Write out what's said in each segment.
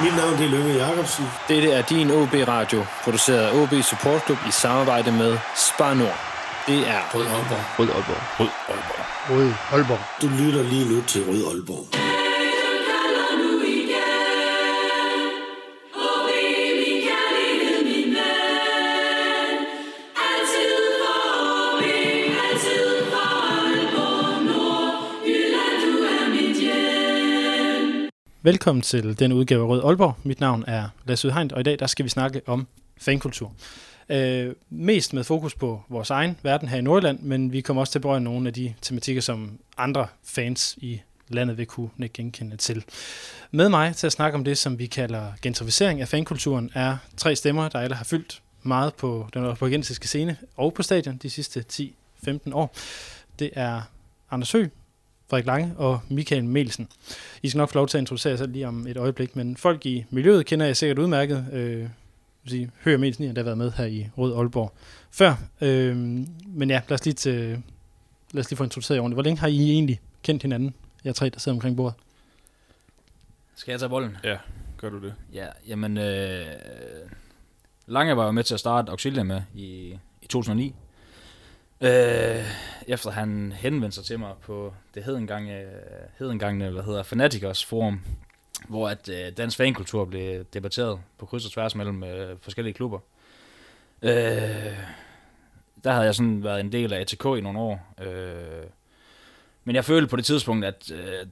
Mit navn det er Lønge Jacobsen. Dette er din OB Radio, produceret af OB Support Club i samarbejde med Spar Nord. Det er Rød Aalborg. Rød Aalborg. Rød Aalborg. Rød Aalborg. Du lytter lige nu til Rød Aalborg. Velkommen til den udgave af Rød Aalborg. Mit navn er Lasse Udhegn, og i dag der skal vi snakke om fankultur. Øh, mest med fokus på vores egen verden her i Nordjylland, men vi kommer også til at berøre nogle af de tematikker, som andre fans i landet vil kunne genkende til. Med mig til at snakke om det, som vi kalder gentrificering af fankulturen, er tre stemmer, der alle har fyldt meget på den aalborgensiske scene og på stadion de sidste 10-15 år. Det er Anders Høgh, Frederik Lange og Michael Melsen. I skal nok få lov til at introducere jer selv lige om et øjeblik, men folk i miljøet kender jeg sikkert udmærket. Øh, sige, hører Melsen, der har været med her i Rød Aalborg før. Øh, men ja, lad os, lige til, lad os lige få introduceret ordentligt. Hvor længe har I egentlig kendt hinanden, jer tre, der sidder omkring bordet? Skal jeg tage bolden? Ja, gør du det? Ja, jamen... Øh, Lange var jo med til at starte Auxilia med i, i 2009. Øh, efter han henvendte sig til mig på det hed engang, øh, hed engang øh, hvad hedder Fanaticos forum, hvor at øh, dansk fankultur blev debatteret på kryds og tværs mellem øh, forskellige klubber. Øh, der havde jeg sådan været en del af ATK i nogle år. Øh, men jeg følte på det tidspunkt, at øh,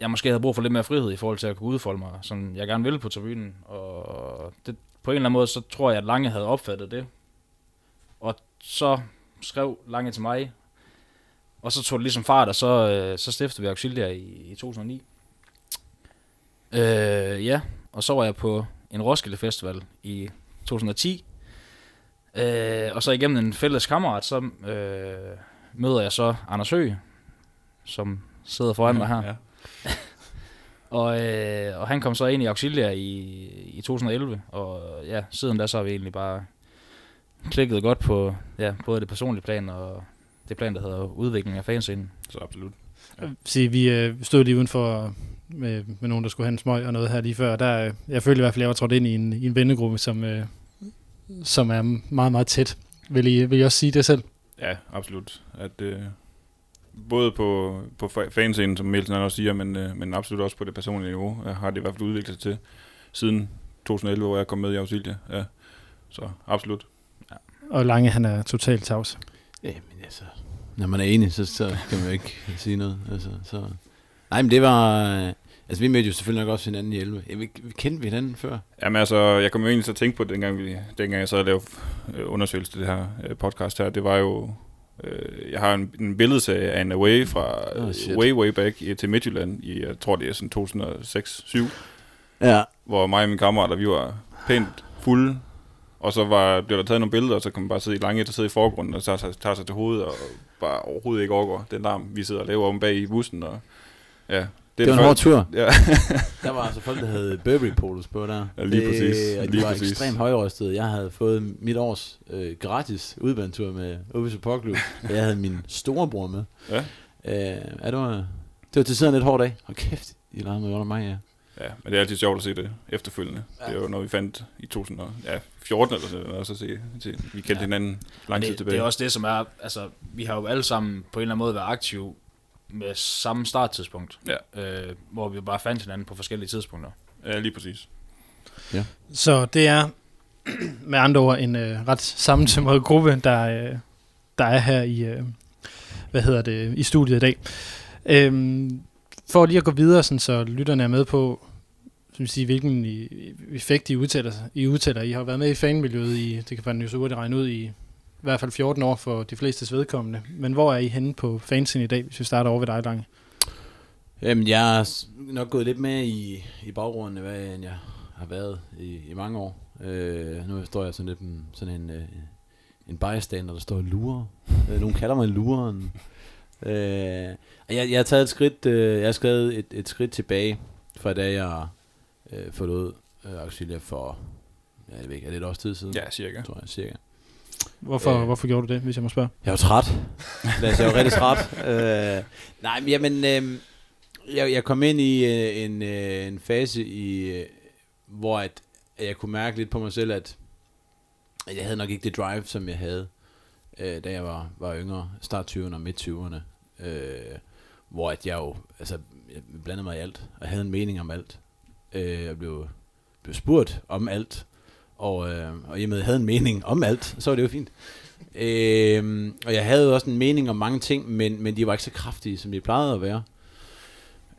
jeg måske havde brug for lidt mere frihed i forhold til at kunne udfolde mig, som jeg gerne ville på tribunen. Og det, på en eller anden måde, så tror jeg, at Lange havde opfattet det. Og så skrev Lange til mig, og så tog det ligesom fart, og så, øh, så stiftede vi Auxilia i, i 2009. Øh, ja, og så var jeg på en Roskilde Festival i 2010. Øh, og så igennem en fælles kammerat, så øh, møder jeg så Anders Høgh, som sidder foran mig her. Ja. og, øh, og han kom så ind i Auxilia i, i 2011, og ja, siden da så har vi egentlig bare klikket godt på ja, både det personlige plan og det plan, der hedder udvikling af fanscenen. Så absolut. Ja. Så vi øh, stod lige udenfor med, med nogen, der skulle have en smøg og noget her lige før. Der, jeg følte i hvert fald, at jeg var trådt ind i en, i en vennegruppe, som, øh, som er meget, meget tæt. Vil I, vil I også sige det selv? Ja, absolut. At, øh, både på, på fanscenen, som Mielsen også siger, men, øh, men absolut også på det personlige niveau, har det i hvert fald udviklet sig til siden 2011, hvor jeg kom med i Auxilia. Ja. Så absolut. Og Lange, han er totalt tavs. Ja, men altså, når man er enig, så, så kan man jo ikke sige noget. Altså, så. Nej, men det var... Altså, vi mødte jo selvfølgelig nok også hinanden i 11. Ja, vi, vi kendte vi hinanden før? Jamen altså, jeg kom jo egentlig til at tænke på, dengang, vi, dengang jeg så lavede øh, undersøgelse til det her øh, podcast her, det var jo... Øh, jeg har en, en billedserie af en away fra oh, way, way back til Midtjylland i, jeg tror det er sådan 2006-2007. Ja. Hvor mig og mine kammerater, vi var pænt fulde, og så var, blev der taget nogle billeder, og så kan man bare sidde i lange, der sidder i forgrunden, og så tager, tager sig til hovedet, og bare overhovedet ikke overgår den larm, vi sidder og laver om bag i bussen. Og, ja, det, det var en hård tur. Ja. der var altså folk, der havde Burberry polos på der. Ja, lige det, præcis. Og de lige var præcis. ekstremt højrøstede. Jeg havde fået mit års øh, gratis udbanetur med Obi Support Club. jeg havde min storebror med. Ja. Øh, ja, det var, det var til siden lidt hårdt af. Hold kæft, I lavede mig under mig, ja. Ja, men det er altid sjovt at se det efterfølgende. Ja. Det er jo noget, vi fandt i 2014 eller sådan noget, så se, se, vi kendte ja. hinanden lang tid det, tilbage. Det er også det, som er, altså, vi har jo alle sammen på en eller anden måde været aktive med samme starttidspunkt, ja. øh, hvor vi bare fandt hinanden på forskellige tidspunkter. Ja, lige præcis. Ja. Så det er med andre ord en øh, ret sammensømret gruppe, der, øh, der er her i, øh, hvad hedder det, i studiet i dag. Øhm, for lige at gå videre, sådan, så lytterne er med på, som sige, hvilken effekt I udtaler, I udtaler. I har været med i fanmiljøet i, det kan man jo så hurtigt regne ud, i i hvert fald 14 år for de fleste vedkommende. Men hvor er I henne på fansen i dag, hvis vi starter over ved dig, Lange? Jamen, jeg er nok gået lidt med i, i baggrunden, hvad jeg har været i, i mange år. Øh, nu står jeg sådan lidt en, sådan en, øh, en bystander, der står og lurer. Øh, nogle kalder mig lureren. Øh, jeg, jeg har taget et skridt, øh, jeg har skrevet et, et skridt tilbage, fra da jeg øh, forlod øh, Auxilia for, ja, jeg ved ikke, er det et års tid siden? Ja, cirka. Tror jeg, cirka. Hvorfor, øh, hvorfor gjorde du det, hvis jeg må spørge? Jeg var træt. Lad jeg var rigtig træt. øh, nej, men jamen, øh, jeg, jeg kom ind i øh, en, øh, en fase i, øh, hvor at, at jeg kunne mærke lidt på mig selv, at, at jeg havde nok ikke det drive, som jeg havde, øh, da jeg var, var yngre, start 20'erne og midt 20'erne. Øh, hvor at jeg jo, altså, jeg blandede mig i alt, og havde en mening om alt. Øh, jeg blev, blev spurgt om alt, og, øh, og i og med, at jeg havde en mening om alt, så var det jo fint. Øh, og jeg havde også en mening om mange ting, men, men de var ikke så kraftige, som de plejede at være.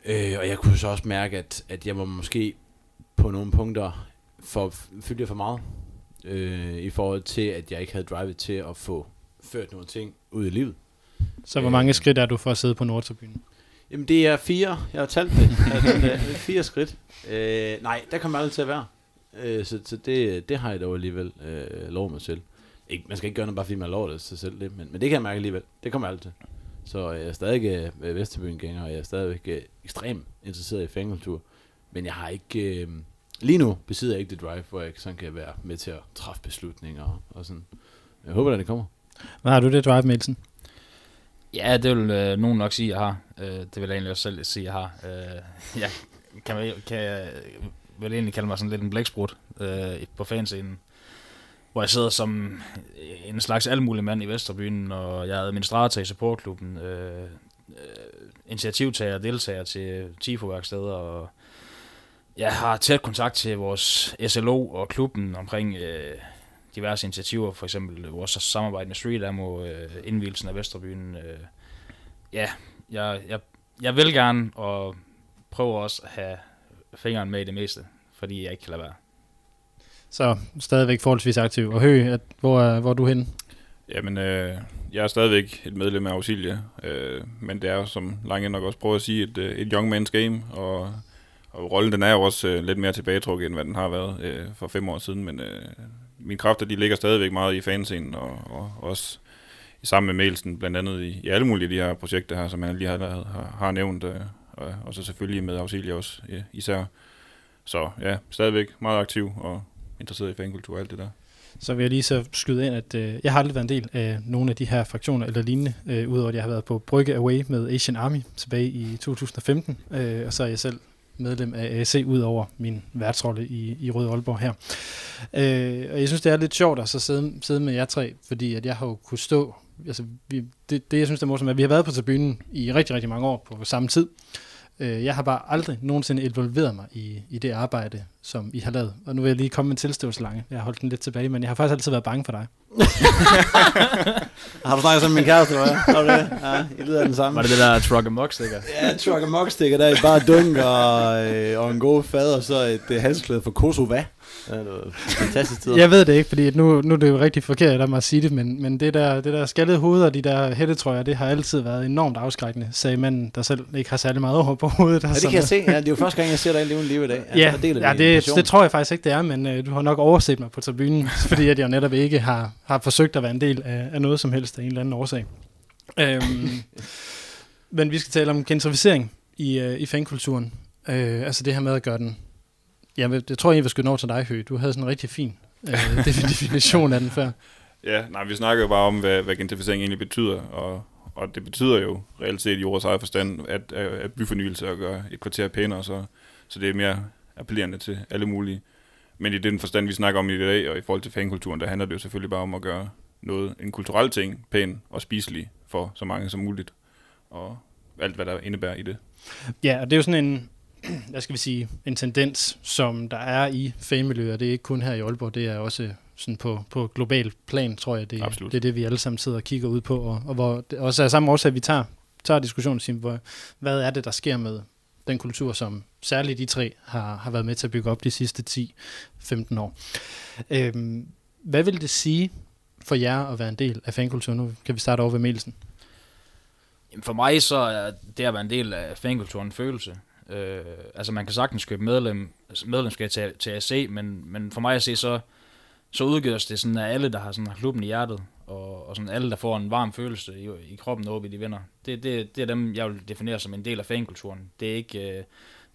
Øh, og jeg kunne så også mærke, at, at jeg var måske på nogle punkter for, fyldte for meget. Øh, I forhold til, at jeg ikke havde drivet til at få ført nogle ting ud i livet. Så hvor mange skridt er du for at sidde på Nordtribunen? Jamen det er fire, jeg har talt det. altså, fire skridt. Øh, nej, der kommer aldrig til at være. Øh, så så det, det har jeg dog alligevel øh, lov mig selv. Ikke, man skal ikke gøre noget, bare fordi man lover det sig selv det, men, men det kan jeg mærke alligevel. Det kommer aldrig til. Så jeg er stadig øh, Vesterbyen-gænger, og jeg er stadigvæk øh, ekstremt interesseret i fankultur. Men jeg har ikke... Øh, lige nu besidder jeg ikke det drive, hvor jeg sådan kan være med til at træffe beslutninger og, og sådan. Jeg håber, at det kommer. Hvad har du det drive, Mielsen? Ja, det vil øh, nogen nok sige, jeg har. Øh, det vil jeg egentlig også selv sige, jeg har. Øh, jeg kan, kan jeg vil egentlig kalde mig sådan lidt en blæksprut øh, på fanscenen, hvor jeg sidder som øh, en slags almulig mand i Vesterbyen, og jeg er administrator i supportklubben, øh, øh, initiativtager og deltager til TIFO-værksteder, og jeg har tæt kontakt til vores SLO og klubben omkring øh, diverse initiativer, for eksempel vores samarbejde med Street Ammo, øh, indvielsen af Vesterbyen. Øh, ja, jeg, jeg, jeg vil gerne, og prøver også at have fingeren med i det meste, fordi jeg ikke kan lade være. Så stadigvæk forholdsvis aktiv. Og Høg, at, hvor, er, hvor er du henne? Jamen, øh, jeg er stadigvæk et medlem af Auxilia, øh, men det er som Lange nok også prøver at sige, et, øh, et young man's game, og, og rollen den er jo også øh, lidt mere tilbagetrukket, end hvad den har været øh, for fem år siden, men øh, mine kræfter, de ligger stadigvæk meget i fanscenen, og, og også sammen med Melsen, blandt andet i, i alle mulige af de her projekter her, som han lige har, har, har nævnt, øh, og, og så selvfølgelig med Auxilia også ja, især. Så ja, stadigvæk meget aktiv og interesseret i fankultur og alt det der. Så vil jeg lige så skyde ind, at øh, jeg har aldrig været en del af nogle af de her fraktioner eller lignende, øh, udover at jeg har været på Brygge Away med Asian Army tilbage i 2015, øh, og så er jeg selv medlem af AC ud over min værtsrolle i, i Røde Aalborg her. Øh, og jeg synes, det er lidt sjovt at så sidde, sidde med jer tre, fordi at jeg har jo kunne stå, altså vi, det, det jeg synes, det er morsomt, er, at vi har været på tribunen i rigtig, rigtig mange år på samme tid, Øh, jeg har bare aldrig nogensinde involveret mig i, i det arbejde, som I har lavet. Og nu vil jeg lige komme med en tilståelse lange. Jeg har holdt den lidt tilbage, men jeg har faktisk altid været bange for dig. har du snakket med min kæreste, eller hvad? Har du det? Ja, I lyder den samme. Var det det der truck and stikker? Ja, truck and stikker der i bare dunk og, øh, og en god fad, og så et øh, halsklæde for Kosova. Ja, det var fantastisk tid. Jeg ved det ikke, fordi nu, nu er det jo rigtig forkert af mig at sige det, men, men det der, det der skaldede hoved og de der hættetrøjer, det har altid været enormt afskrækkende, sagde manden, der selv ikke har særlig meget over på hovedet. Ja, det kan jeg se. Ja, det er jo første gang, jeg ser dig i live i dag. Ja, ja, det, ja det, det, tror jeg faktisk ikke, det er, men uh, du har nok overset mig på tribunen, fordi at jeg netop ikke har, har forsøgt at være en del af, af noget som helst af en eller anden årsag. øhm, men vi skal tale om gentrificering i, uh, i fankulturen. Uh, altså det her med at gøre den Ja, det tror jeg, jeg vil skyde over til dig, Høgh. Du havde sådan en rigtig fin øh, definition af den før. Ja, nej, vi snakker jo bare om, hvad, hvad gentrificering egentlig betyder, og, og det betyder jo reelt set i ordets eget forstand, at, at byfornyelse og gøre et kvarter pænere, så, så det er mere appellerende til alle mulige. Men i den forstand, vi snakker om i dag, og i forhold til fankulturen, der handler det jo selvfølgelig bare om at gøre noget, en kulturel ting, pæn og spiselig for så mange som muligt, og alt, hvad der indebærer i det. Ja, og det er jo sådan en, hvad skal vi sige, en tendens, som der er i fanmiljøer. Det er ikke kun her i Aalborg, det er også sådan på, på global plan, tror jeg. Det, det er det, vi alle sammen sidder og kigger ud på. Og, og hvor det også er samme årsag, at vi tager, tager diskussionen og siger, hvor, hvad er det, der sker med den kultur, som særligt de tre har, har været med til at bygge op de sidste 10-15 år. Øhm, hvad vil det sige for jer at være en del af fankulturen? Nu kan vi starte over ved Mielsen. For mig så er det at være en del af fankulturen en følelse. Øh, altså man kan sagtens købe medlem, altså, medlemskab til, til AC, men, men for mig at se, så, så udgøres det sådan, af alle, der har, sådan, har klubben i hjertet, og, og sådan alle, der får en varm følelse i, i kroppen, når vi de vinder. Det, det, det er dem, jeg vil definere som en del af fankulturen. Det er ikke, øh,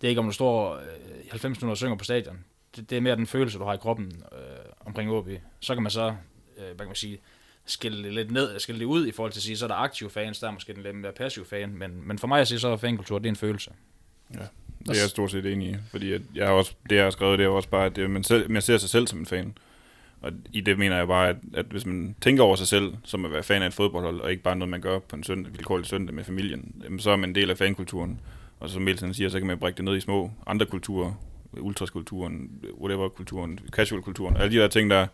det er ikke om du står øh, 90 minutter og synger på stadion. Det, det er mere den følelse, du har i kroppen øh, omkring OB. Så kan man så, øh, hvad kan man sige, skille det lidt ned, skille det ud i forhold til at sige, så er der aktive fans, der er måske den lidt mere passive fan, men, men for mig at sige, så er fankultur, det er en følelse. Ja, Det er jeg stort set enig i, fordi at jeg har også, det jeg har skrevet, det er også bare, at det, man, selv, man ser sig selv som en fan. Og i det mener jeg bare, at, at hvis man tænker over sig selv, som at være fan af et fodboldhold, og ikke bare noget, man gør på en søndag, vilkårlig søndag med familien, jamen, så er man en del af fankulturen. Og som Milton siger, så kan man brække det ned i små andre kulturer, ultraskulturen, whatever-kulturen, casual-kulturen, alle de der ting, der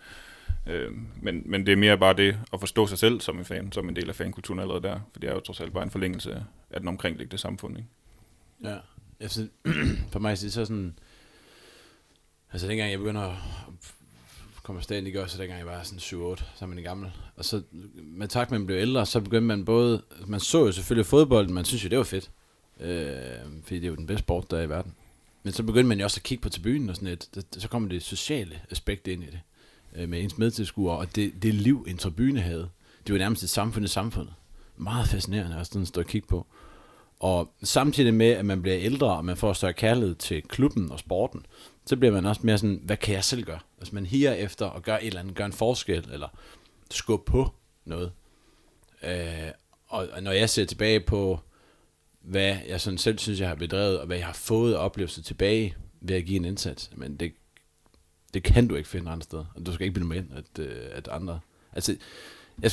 øh, men, men det er mere bare det at forstå sig selv som en fan, som en del af fankulturen allerede der, for det er jo trods alt bare en forlængelse af den omkringliggende samfund, ikke? Ja, altså, for mig er det så sådan, altså dengang jeg begynder at komme afsted, gør så dengang jeg var sådan 7-8, så er man gammel. Og så med takt med, at man blev ældre, så begyndte man både, man så jo selvfølgelig fodbold, man synes jo, det var fedt. Øh, fordi det er jo den bedste sport, der er i verden. Men så begyndte man jo også at kigge på tribunen og sådan lidt. Så kommer det sociale aspekt ind i det. Øh, med ens medtilskuere, og det, det liv, en tribune havde. Det var nærmest et samfund i samfundet. Meget fascinerende at sådan stå og kigge på. Og samtidig med, at man bliver ældre, og man får større kærlighed til klubben og sporten, så bliver man også mere sådan, hvad kan jeg selv gøre? Altså man higer efter at gøre et eller andet, gøre en forskel, eller skubbe på noget. Øh, og, og når jeg ser tilbage på, hvad jeg sådan selv synes, jeg har bedrevet, og hvad jeg har fået oplevelser tilbage ved at give en indsats, men det, det kan du ikke finde andre steder. Og du skal ikke bilde med ind, at, øh, at andre... Altså,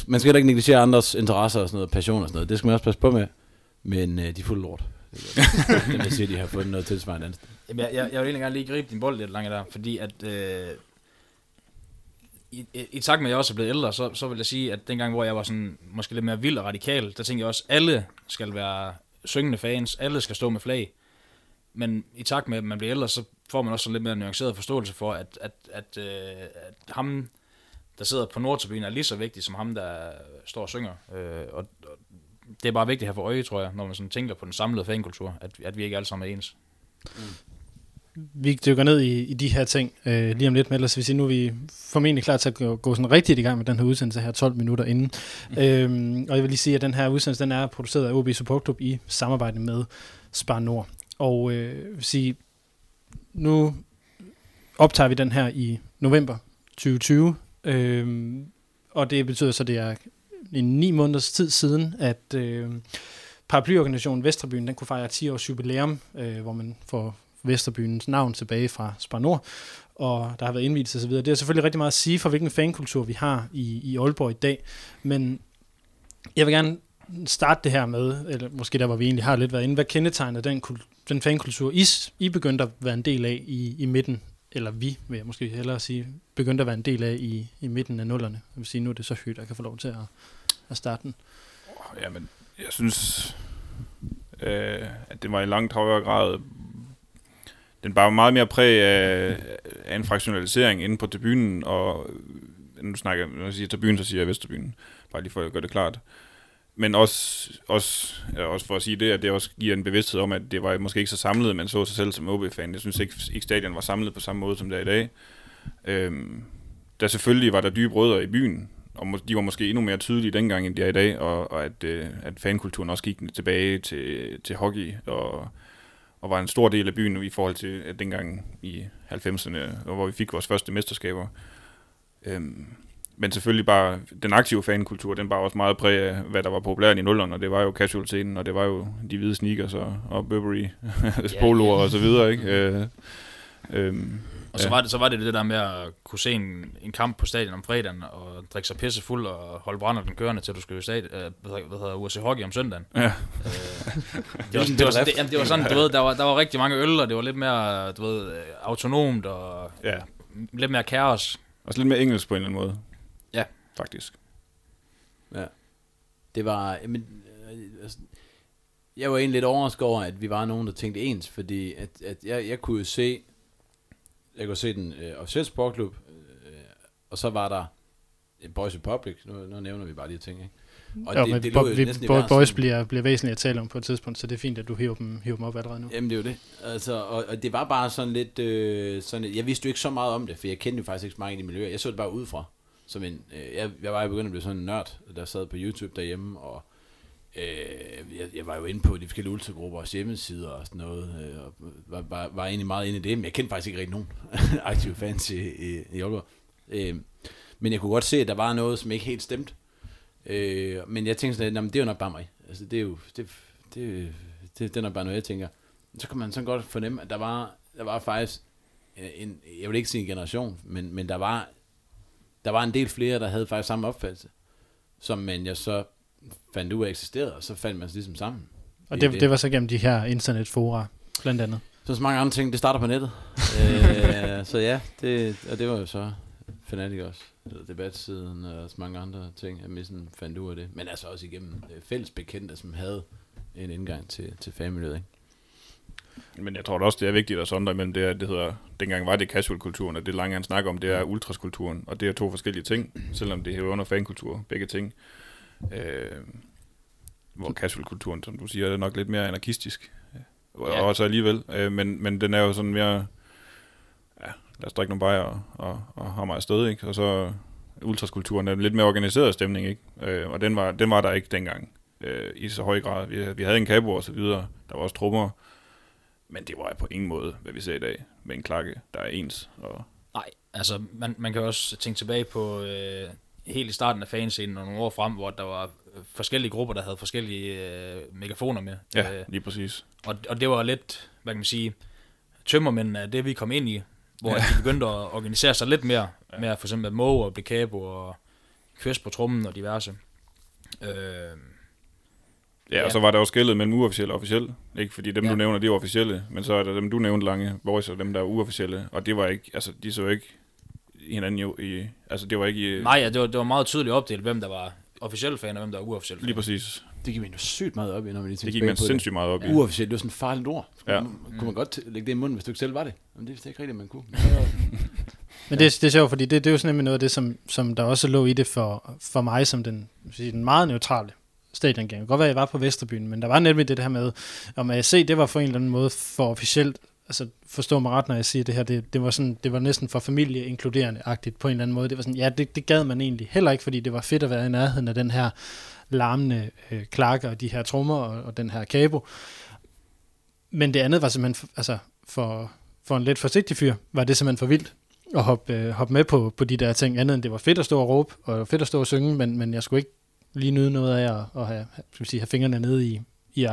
man skal heller ikke negligere andres interesser og sådan noget, passion og sådan noget. Det skal man også passe på med. Men øh, de er fuldt lort. Det er jeg siger, de har fundet noget tilsvarende andet. Jamen, jeg, jeg, jeg vil egentlig gerne lige gribe din bold lidt langt der, fordi at... Øh, i, i, i takt med, at jeg også er blevet ældre, så, så vil jeg sige, at dengang, hvor jeg var sådan, måske lidt mere vild og radikal, der tænkte jeg også, at alle skal være syngende fans, alle skal stå med flag. Men i takt med, at man bliver ældre, så får man også lidt mere nuanceret forståelse for, at, at, at, øh, at ham, der sidder på Nordtribunen, er lige så vigtig som ham, der står og synger. Øh, og, og det er bare vigtigt at have for øje, tror jeg, når man sådan tænker på den samlede fankultur, at, at vi ikke alle sammen er ens. Mm. Vi dykker ned i, i de her ting øh, lige om lidt med, ellers vil sige, nu er vi formentlig klar til at gå, gå sådan rigtigt i gang med den her udsendelse her 12 minutter inden. Mm. Øhm, og jeg vil lige sige, at den her udsendelse den er produceret af OB Support Club i samarbejde med Spar Nord. Og øh, vil sige, nu optager vi den her i november 2020, øh, og det betyder så, at det er en ni måneders tid siden, at øh, paraplyorganisationen Vesterbyen, den kunne fejre 10 års jubilæum, øh, hvor man får Vesterbyens navn tilbage fra Spar Nord, og der har været indvielse osv. Det er selvfølgelig rigtig meget at sige for, hvilken fankultur vi har i, i Aalborg i dag, men jeg vil gerne starte det her med, eller måske der, hvor vi egentlig har lidt været inde, hvad kendetegner den, den fankultur, I, I begyndte at være en del af i, i midten, eller vi, vil jeg måske hellere sige, begyndte at være en del af i, i midten af nullerne. Jeg vil sige, nu er det så højt, at kan få lov til at, at starte den. Oh, jamen, jeg synes, øh, at det var i langt højere grad den bare meget mere præg af, af en fraktionalisering inde på tribunen, og øh, nu snakker når jeg siger tribunen, så siger jeg Vesterbyen, bare lige for at gøre det klart. Men også, også, ja, også for at sige det, at det også giver en bevidsthed om, at det var måske ikke så samlet, man så sig selv som OB-fan. Jeg synes ikke, ikke stadion var samlet på samme måde, som det er i dag. Øhm, der selvfølgelig var der dybe rødder i byen, og de var måske endnu mere tydelige dengang, end de er i dag, og, og at, øh, at fankulturen også gik tilbage til, til hockey, og, og var en stor del af byen i forhold til at dengang i 90'erne, hvor vi fik vores første mesterskaber. Øhm, men selvfølgelig bare den aktive fankultur, den var også meget præg af, hvad der var populært i nullerne, og det var jo casual-scenen, og det var jo de hvide sneakers og, og Burberry poloer og så videre, ikke? Øh, øhm, og så, ja. var det, så var det det der med at kunne se en, en kamp på stadion om fredagen, og drikke sig pisse fuld og holde brænder den kørende, til du skulle i stadion, øh, hvad, hvad hedder USA Hockey om søndagen. Ja. Øh, det, var, det, var, det, jamen, det var sådan, du ved, der var, der var rigtig mange øl, og det var lidt mere, du ved, øh, autonomt og ja. lidt mere kaos. Og lidt mere engelsk på en eller anden måde faktisk. Ja. Det var, men, øh, altså, jeg var egentlig lidt overrasket over, at vi var nogen, der tænkte ens, fordi at, at jeg, jeg kunne se, jeg kunne se den øh, officielle sportklub, øh, og så var der Boys Republic, nu, nu nævner vi bare de her ting, ikke? Og jo, det, det bo, vi, bo, Boys bliver, bliver væsentligt at tale om på et tidspunkt, så det er fint, at du hiver dem, hiver dem op allerede nu. Jamen det er jo det. Altså, og, og det var bare sådan lidt, øh, sådan, jeg vidste jo ikke så meget om det, for jeg kendte jo faktisk ikke så mange i de miljøer. Jeg så det bare udefra som en, øh, jeg, jeg var jo begyndt at blive sådan en nørd, der sad på YouTube derhjemme, og øh, jeg, jeg var jo inde på de forskellige ultragruppers hjemmesider og sådan noget, øh, og var, var, var egentlig meget inde i det, men jeg kendte faktisk ikke rigtig nogen aktive fans i, i, i Aalborg. Øh, men jeg kunne godt se, at der var noget, som ikke helt stemte. Øh, men jeg tænkte sådan, at det er jo nok bare mig. Altså, det er jo, det, det, det, det er nok bare noget, jeg tænker. så kan man sådan godt fornemme, at der var, der var faktisk øh, en, jeg vil ikke sige en generation, men, men der var der var en del flere, der havde faktisk samme opfattelse, som man jeg så fandt ud af eksisterede, og så fandt man sig ligesom sammen. Og det, det. det var så gennem de her internetfora, blandt andet. Så så mange andre ting, det starter på nettet. øh, så ja, det, og det var jo så Fanatic også, debatsiden og så mange andre ting, at sådan fandt ud af det. Men altså også igennem øh, fælles bekendte, som havde en indgang til, til fanmiljøet, ikke? Men jeg tror da også, det er vigtigt at sondre imellem det, at det hedder, dengang var det casual-kulturen, og det lange han snakker om, det er ultraskulturen, og det er to forskellige ting, selvom det er under fankultur, begge ting. Øh, hvor casual-kulturen, som du siger, er nok lidt mere anarkistisk, og ja. også alligevel, øh, men, men den er jo sådan mere, ja, lad os drikke nogle bajer og, og, og hammer afsted, ikke? Og så ultraskulturen er lidt mere organiseret stemning, ikke? Øh, og den var, den var der ikke dengang øh, i så høj grad. Vi, vi havde en kabo og så videre, der var også trummer, men det var på ingen måde, hvad vi ser i dag, med en klakke, der er ens. Og Nej, altså man, man kan også tænke tilbage på øh, helt i starten af fanscenen og nogle år frem, hvor der var forskellige grupper, der havde forskellige øh, megafoner med. Ja, øh, lige præcis. Og, og det var lidt, hvad kan man sige, tømmermændene af det, vi kom ind i, hvor ja. de begyndte at organisere sig lidt mere, ja. med for eksempel Moe og Blikabo og Kvæs på trummen og diverse. Øh, Ja, ja, og så var der jo skældet mellem uofficielle og officielle. Ikke fordi dem, ja. du nævner, de er officielle, men så er der dem, du nævnte, Lange Boys, og dem, der er uofficielle. Og det var ikke, altså, de så ikke hinanden jo i, altså det var ikke i... Nej, ja, det var, det var meget tydeligt opdelt, hvem der var officielle fan, og hvem der var uofficielle fan. Lige præcis. Det gik man jo sygt meget op i, når man lige Det gik man sindssygt meget op i. Uofficielt, det var sådan et farligt ord. Ja. Kunne man godt lægge det i munden, hvis du ikke selv var det? Men det er ikke rigtigt, man kunne. Men det, det er sjovt, fordi det, det er jo sådan noget af det, som, som der også lå i det for, for mig, som den, sige, den meget neutrale stadion Det kan godt være, at jeg var på Vesterbyen, men der var nemlig det her med, om AC, det var for en eller anden måde for officielt, altså forstå mig ret, når jeg siger det her, det, det var, sådan, det var næsten for familieinkluderende-agtigt på en eller anden måde. Det var sådan, ja, det, det gad man egentlig heller ikke, fordi det var fedt at være i nærheden af den her larmende øh, klakker og de her trommer og, og den her kabo. Men det andet var simpelthen, altså for, for en lidt forsigtig fyr, var det simpelthen for vildt at hoppe, øh, hoppe med på, på de der ting, andet end det var fedt at stå og råbe, og fedt at stå og synge, men, men jeg skulle ikke lige nyde noget af at, at have, skal sige, have fingrene nede i, i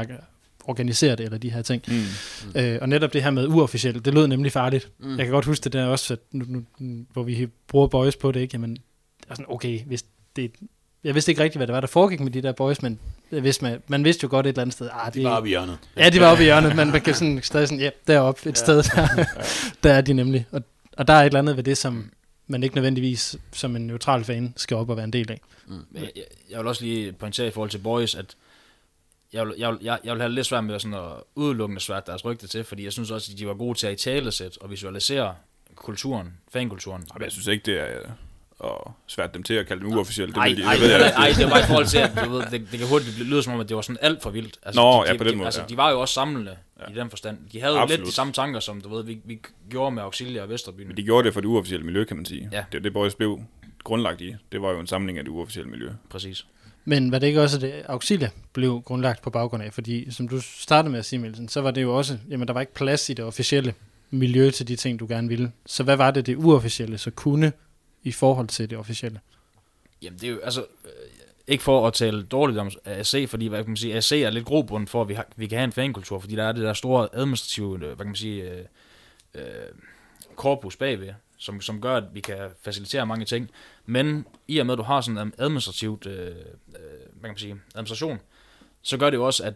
organisere det, eller de her ting. Mm. Mm. Øh, og netop det her med uofficielt, det lød nemlig farligt. Mm. Jeg kan godt huske det der også, at nu, nu, hvor vi bruger boys på det, ikke? Jamen, er sådan, okay, hvis det, jeg vidste ikke rigtigt, hvad det var, der foregik med de der boys, men jeg vidste, man, man vidste jo godt et eller andet sted. Ah, de var oppe i hjørnet. Ja, de var oppe i hjørnet, men man kan sådan stadig sådan, ja, deroppe et ja. sted, der, der er de nemlig. Og, og der er et eller andet ved det, som man ikke nødvendigvis som en neutral fan skal op og være en del af. Mm. Jeg, jeg vil også lige pointere i forhold til Boys, at jeg vil, jeg, vil, jeg, jeg vil have lidt svært med sådan at udelukkende svært deres rygte til, fordi jeg synes også, at de var gode til at i talesæt og visualisere kulturen, fankulturen. Men jeg synes ikke, det er og svært dem til at kalde dem uofficielt. Nej, nej, det var i forhold til, at du ved, det, det kan hurtigt lyde som om, at det var sådan alt for vildt. Altså, Nå, de, ja, på den de, måde. Altså, ja. de var jo også samlende ja. i den forstand. De havde Absolut. lidt de samme tanker, som du ved, vi, vi gjorde med Auxilia og Vesterbyen. Men de gjorde det for det uofficielle miljø, kan man sige. Ja. Det, det Boys blev grundlagt i. Det var jo en samling af det uofficielle miljø. Præcis. Men var det ikke også, at øh, det Auxilia blev grundlagt på baggrund af? Fordi som du startede med at sige, Mielsen, så var det jo også, jamen der var ikke plads i det officielle miljø til de ting, du gerne ville. Så hvad var det, det uofficielle så kunne i forhold til det officielle? Jamen det er jo, altså, øh, ikke for at tale dårligt om AC, fordi hvad kan man sige, AC er lidt grobund for, at vi, har, vi kan have en fankultur, fordi der er det der store administrative, øh, hvad kan man sige, øh, øh, korpus bagved, som, som gør, at vi kan facilitere mange ting. Men i og med, at du har sådan en administrativt, øh, øh, hvad kan man sige, administration, så gør det jo også, at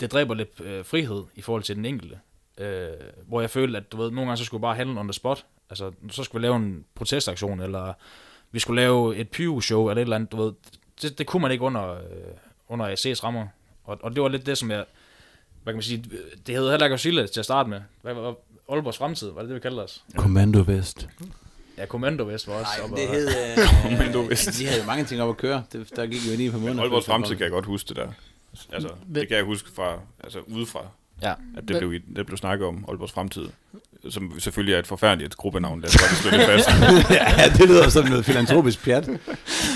det dræber lidt øh, frihed i forhold til den enkelte. Øh, hvor jeg følte, at du ved, nogle gange så skulle jeg bare handle on the spot. Altså, så skulle vi lave en protestaktion, eller vi skulle lave et pyro-show, eller et eller andet, du ved. Det, det kunne man ikke under, øh, under AC's rammer. Og, og det var lidt det, som jeg, hvad kan man sige, det hed heller ikke Osille til at starte med. Hvad Aalborgs fremtid, var det det, vi kaldte os? Kommando Vest. Ja, Kommando Vest var også Nej, det hed... Kommando Vest. De havde jo mange ting op at køre. Det, der gik jo lige på måneder. Aalborgs fremtid kan jeg godt huske det der. Altså, det kan jeg huske fra, altså udefra, Ja. at det blev, det blev snakket om Aalborgs fremtid. Som selvfølgelig er et forfærdeligt gruppenavn, der skal slå det fast. ja, det lyder som noget filantropisk pjat.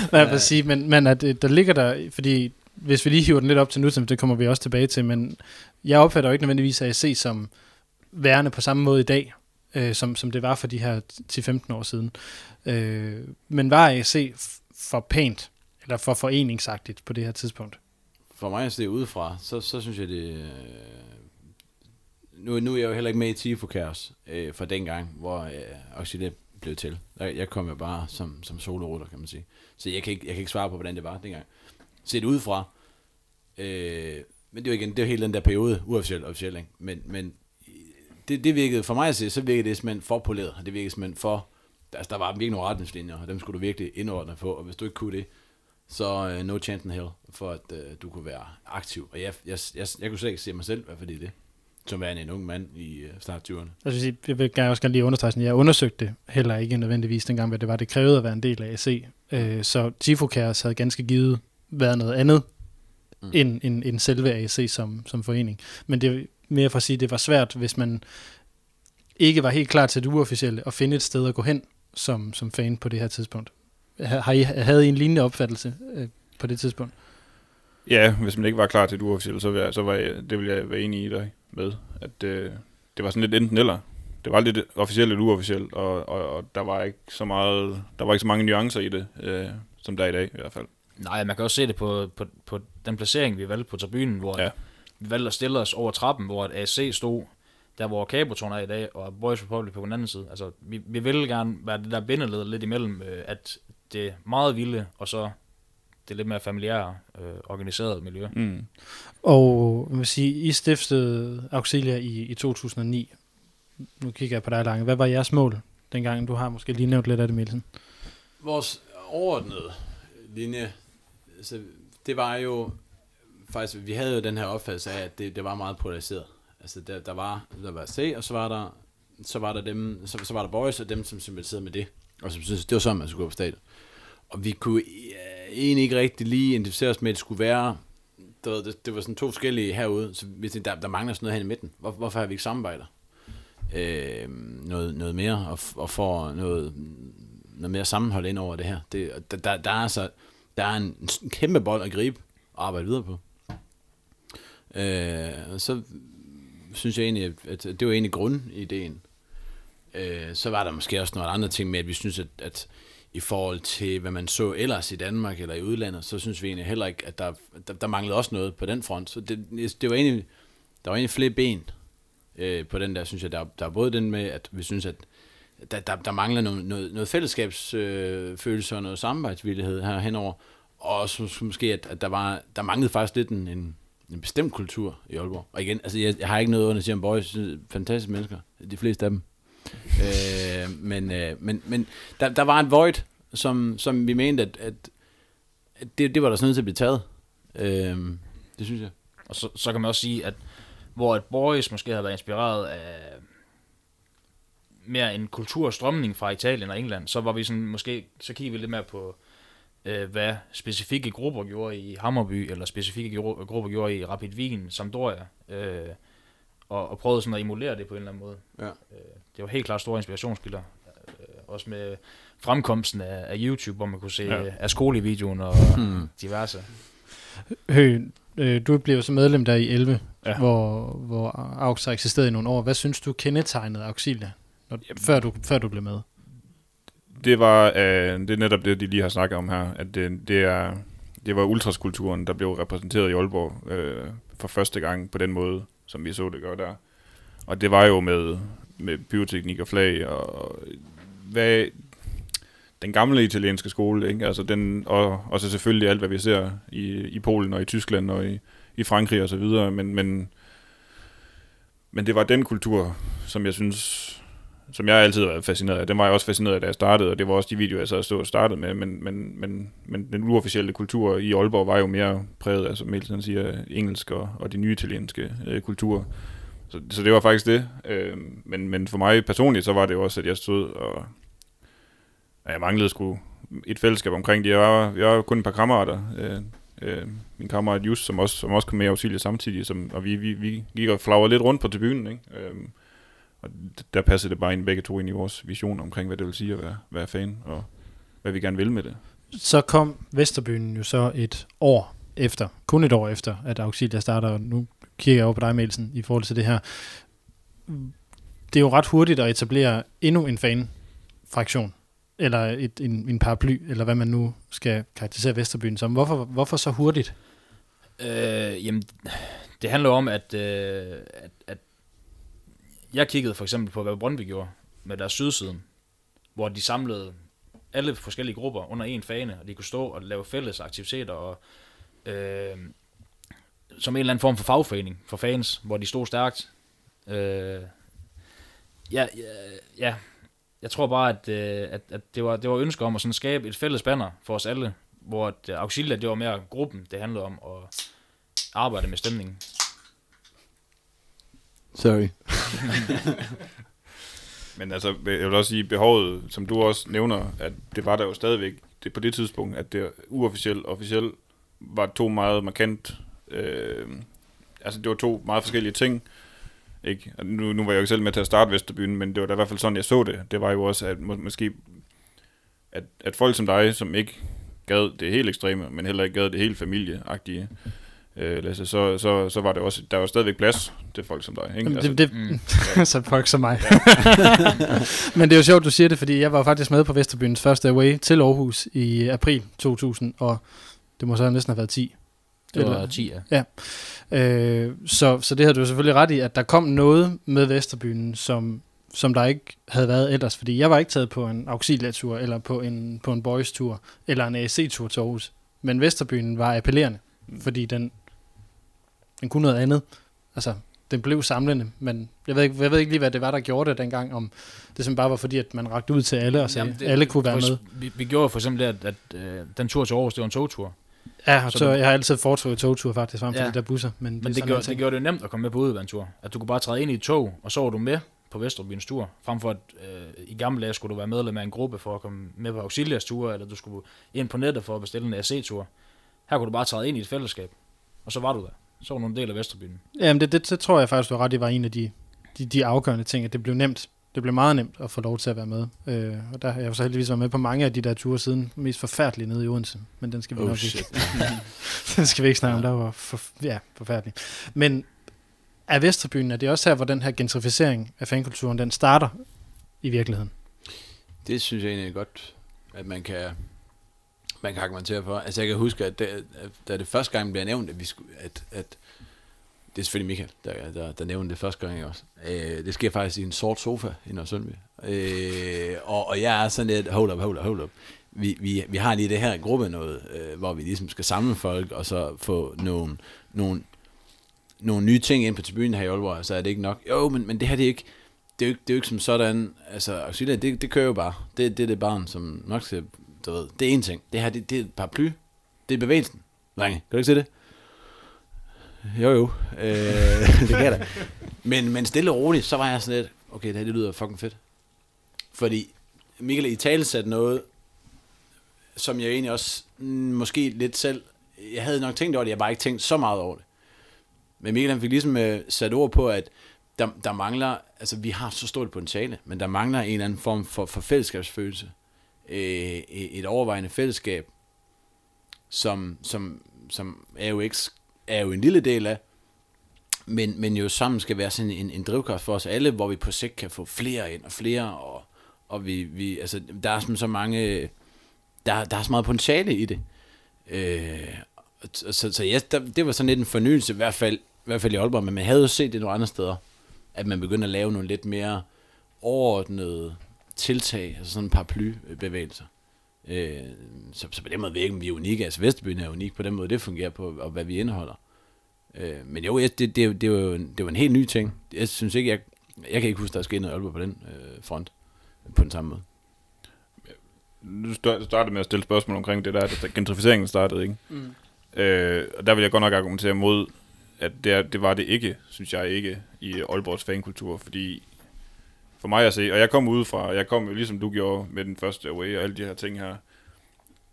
Hvad jeg vil sige, men, men at, øh, der ligger der, fordi hvis vi lige hiver den lidt op til nu, så det kommer vi også tilbage til, men jeg opfatter jo ikke nødvendigvis AC som værende på samme måde i dag, øh, som, som det var for de her 10-15 år siden. Øh, men var AC for pænt, eller for foreningsagtigt på det her tidspunkt? For mig at se udefra, så, så synes jeg, det, øh, nu, nu er jeg jo heller ikke med i Tifo Chaos øh, fra dengang, hvor øh, Oxide blev til. Jeg, jeg kom jo bare som, som solorutter, kan man sige. Så jeg kan, ikke, jeg kan ikke svare på, hvordan det var dengang. Set udefra, øh, men det er jo igen, det er hele den der periode, uofficielt officielt, ikke? Men, men det, det virkede, for mig at se, så virkede det simpelthen for poleret, det virkede simpelthen for, altså der var virkelig nogle retningslinjer, og dem skulle du virkelig indordne på, og hvis du ikke kunne det, så uh, no chance in hell, for at uh, du kunne være aktiv. Og jeg, jeg, jeg, jeg kunne slet ikke se mig selv, hvad fordi det, som værende en ung mand i uh, start 20'erne. Altså, jeg vil gerne også gerne lige understrege, at jeg undersøgte heller ikke nødvendigvis dengang, hvad det var, det krævede at være en del af AC. Uh, så Tifo Chaos havde ganske givet været noget andet, mm. end, end, end selve AC som, som forening. Men det mere for at sige, at det var svært, hvis man ikke var helt klar til det uofficielle, at finde et sted at gå hen som, som fan på det her tidspunkt. Har I, havde I en lignende opfattelse øh, på det tidspunkt? Ja, hvis man ikke var klar til det uofficielle, så, jeg, så var jeg, det ville jeg være enig i dig med, at øh, det var sådan lidt enten eller. Det var lidt officielt eller uofficielt, og, og, og, der var ikke så meget, der var ikke så mange nuancer i det, øh, som der er i dag i hvert fald. Nej, man kan også se det på, på, på den placering, vi valgte på tribunen, hvor ja. Vi valgte at stille os over trappen, hvor et AC stod der hvor Cabotone er i dag, og Boys Republic på den anden side. Altså, vi, vi vil gerne være det der bindeled lidt imellem, øh, at det er meget vilde, og så det lidt mere familiære, øh, organiseret miljø. Mm. Og jeg vil sige, I stiftede Auxilia i, i 2009. Nu kigger jeg på dig, Lange. Hvad var jeres mål dengang? Du har måske lige nævnt lidt af det, Mielsen. Vores overordnede linje, altså, det var jo faktisk, vi havde jo den her opfattelse af, at det, det var meget polariseret. Altså, der, der var, der var C, og så var der, så var der dem, så, så var der boys, og dem, som sympatiserede med det. Og som synes, det var sådan, man skulle gå på stadion. Og vi kunne ja, egentlig ikke rigtig lige identificere os med, at det skulle være, der, det, det var sådan to forskellige herude, så vi tænkte, der, der mangler sådan noget her i midten. Hvor, hvorfor har vi ikke samarbejder? Øh, noget, noget mere, og, og får noget, noget mere sammenhold ind over det her. Det, der, der, der, er altså, der er en, en kæmpe bold at gribe og arbejde videre på. Øh, så synes jeg egentlig, at det var egentlig grundideen. Øh, så var der måske også nogle andre ting med, at vi synes, at, at i forhold til, hvad man så ellers i Danmark eller i udlandet, så synes vi egentlig heller ikke, at der, der, der manglede også noget på den front. Så det, det var egentlig, der var egentlig flere ben øh, på den der, synes jeg. Der, der er både den med, at vi synes, at der, der, der mangler noget, noget, noget fællesskabsfølelse øh, og noget samarbejdsvillighed her henover. Og også måske, at, at der, var, der manglede faktisk lidt en, en, en bestemt kultur i Aalborg. Og igen, altså jeg, jeg har ikke noget under om boys, fantastiske mennesker, de fleste af dem. øh, men, øh, men, men der, der var et void, som, som vi mente, at, at, at det, det var der sådan noget til at blive taget. Øh, det synes jeg. Og så, så kan man også sige, at hvor et boys måske har været inspireret af mere en kulturstrømning fra Italien og England, så var vi sådan, måske, så kigger vi lidt mere på, øh, hvad specifikke grupper gjorde i Hammerby, eller specifikke grupper gjorde i Rapid Wien, Sampdoria, øh, og, og prøvede sådan at emulere det på en eller anden måde. Ja. Øh, det var helt klart store inspirationskilder, øh, også med fremkomsten af, af YouTube, hvor man kunne se ja. af skolevideoen og hmm. diverse. Hø, øh, du blev så medlem der i 11, ja. hvor, hvor AUX har eksisteret i nogle år. Hvad synes du kendetegnede Auxilia, når, før, du, før du blev med? Det var øh, det er netop det, de lige har snakket om her, at det, det, er, det var ultraskulturen, der blev repræsenteret i Aalborg øh, for første gang på den måde, som vi så det gøre der. Og det var jo med, med pyroteknik og flag, og hvad, den gamle italienske skole, ikke? Altså den, og, og så selvfølgelig alt, hvad vi ser i, i Polen og i Tyskland og i, i Frankrig og så videre, men, men, men det var den kultur, som jeg synes som jeg altid har været fascineret af. Den var jeg også fascineret af, da jeg startede, og det var også de videoer, jeg så stod og startede med, men, men, men, men den uofficielle kultur i Aalborg var jo mere præget, altså Melsen siger, engelsk og, og de nye italienske øh, kulturer. Så, så det var faktisk det. Øh, men, men for mig personligt, så var det også, at jeg stod og at jeg manglede sgu et fællesskab omkring det. Jeg var, jeg var kun et par kammerater. Øh, øh, min kammerat Just, som også, som også kom med i auxilier samtidig, som, og vi, vi, vi gik og flagrede lidt rundt på tribunen, ikke? Øh, og der passer det bare ind begge to ind i vores vision omkring, hvad det vil sige at være, være fan, og hvad vi gerne vil med det. Så kom Vesterbyen jo så et år efter, kun et år efter, at Auxilia starter, og nu kigger jeg over på dig, Melsen, i forhold til det her. Det er jo ret hurtigt at etablere endnu en fan-fraktion, eller et, en, en paraply, eller hvad man nu skal karakterisere Vesterbyen som. Hvorfor, hvorfor så hurtigt? Øh, jamen, det handler om, at, øh, at, at jeg kiggede for eksempel på, hvad Brøndby gjorde med deres sydsiden, hvor de samlede alle forskellige grupper under en fane, og de kunne stå og lave fælles aktiviteter, og øh, som en eller anden form for fagforening for fans, hvor de stod stærkt. Øh, ja, ja, ja, jeg tror bare, at, øh, at, at det, var, det var ønsket om at sådan skabe et fælles banner for os alle, hvor at, øh, Auxilia, det var mere gruppen, det handlede om at arbejde med stemningen. Sorry. Men altså, jeg vil også sige, behovet, som du også nævner, at det var der jo stadigvæk det på det tidspunkt, at det uofficielt og officielt var to meget markant, øh, altså det var to meget forskellige ting, ikke? Og nu, nu var jeg jo ikke selv med til at starte Vesterbyen, men det var da i hvert fald sådan, jeg så det. Det var jo også, at må, måske, at, at folk som dig, som ikke gad det helt ekstreme, men heller ikke gad det helt familieagtige, øh, Lasse, så, så, så var det også, der var stadigvæk plads til folk som dig. Ikke? Altså, det, det, mm. så folk som mig. Men det er jo sjovt, du siger det, fordi jeg var faktisk med på Vesterbyens første away til Aarhus i april 2000, og det må så næsten have været 10. Det var Eller- 10, ja. Øh, så, så det har du selvfølgelig ret i, at der kom noget med Vesterbyen, som, som der ikke havde været ellers. Fordi jeg var ikke taget på en auxiliatur, eller på en, på en boys-tur, eller en AC-tur til Aarhus. Men Vesterbyen var appellerende, fordi den, den kunne noget andet. Altså, den blev samlende, men jeg ved, ikke, jeg ved ikke lige, hvad det var, der gjorde det dengang, om det simpelthen bare var fordi, at man rakte ud til alle og sagde, Jamen, at alle kunne være med. Vi, vi gjorde for eksempel det, at, at øh, den tur til Aarhus, det var en togtur. Ja, så så det- jeg har altid foretrukket togtur faktisk, frem for Ja. de der busser. Men, Men det, sådan gjorde, det gjorde det nemt at komme med på udvandstur. At du kunne bare træde ind i et tog, og så var du med på Vesterbyens tur. Frem for at øh, i gamle dage skulle du være medlem af en gruppe for at komme med på Auxilias tur, eller du skulle ind på nettet for at bestille en AC-tur. Her kunne du bare træde ind i et fællesskab, og så var du der. Så var du en del af Vesterbyen. Jamen, det, det, det tror jeg faktisk, du har ret i, var en af de, de, de afgørende ting, at det blev nemt. Det blev meget nemt at få lov til at være med. Øh, og der har jeg så heldigvis været med på mange af de der ture siden. Mest forfærdelige nede i Odense. Men den skal vi Oh nok shit. ikke. den skal vi ikke snakke om. Der var for, ja, forfærdelig. Men er Vesterbyen, er det også her, hvor den her gentrificering af fankulturen, den starter i virkeligheden? Det synes jeg egentlig er godt, at man kan, man kan argumentere for. Altså jeg kan huske, at da, da det første gang blev nævnt, at vi skulle, at, at det er selvfølgelig Michael, der, der, der nævnte det første gang også. Øh, det sker faktisk i en sort sofa i Nørresundby. Øh, og, og jeg er sådan lidt, hold up, hold up, hold up. Vi, vi, vi har lige det her gruppe noget, øh, hvor vi ligesom skal samle folk, og så få nogle, nogle, nogle nye ting ind på tribunen her i Aalborg, så er det ikke nok. Jo, men, men det her det er ikke, det er jo ikke, det er jo ikke som sådan, altså auxilia, det, det kører jo bare. Det, det er det barn, som nok skal, du ved, det er en ting. Det her, det, det er et paraply. Det er bevægelsen. Drenge, kan du ikke se det? Jo, jo. Øh, det kan jeg da. Men, men stille og roligt, så var jeg sådan lidt, okay, det her det lyder fucking fedt. Fordi Michael i tale satte noget, som jeg egentlig også mm, måske lidt selv, jeg havde nok tænkt over det, jeg bare ikke tænkt så meget over det. Men Michael han fik ligesom øh, sat ord på, at der, der mangler, altså vi har så stort potentiale, men der mangler en eller anden form for, for fællesskabsfølelse. Øh, et overvejende fællesskab, som, som, som AUX er jo en lille del af, men, men jo sammen skal være sådan en, en drivkraft for os alle, hvor vi på sigt kan få flere ind og flere, og, og vi, vi, altså, der er sådan så mange, der, der er så meget potentiale i det. Øh, så, så ja, der, det var sådan lidt en fornyelse, i hvert fald, i hvert fald i Aalborg, men man havde jo set det nogle andre steder, at man begyndte at lave nogle lidt mere overordnede tiltag, altså sådan en paraplybevægelser. Øh, så, så på den måde ved jeg ikke, om vi er unikke. Altså Vesterbyen er unik på den måde, det fungerer på, og hvad vi indeholder. Øh, men jo, jeg- det, det, det, var jo en, det var en helt ny ting. Jeg synes ikke, jeg, jeg kan ikke huske, der er sket noget i Aalborg på den øh, front, på den samme måde. Nu sta- startede med at stille spørgsmål omkring det der, at gentrificeringen startede, ikke? Mm. Øh, og der vil jeg godt nok argumentere mod, at det, det var det ikke, synes jeg ikke, i Aalborgs fankultur, fordi for mig at se, og jeg kom ud fra, jeg kom jo ligesom du gjorde med den første away og alle de her ting her,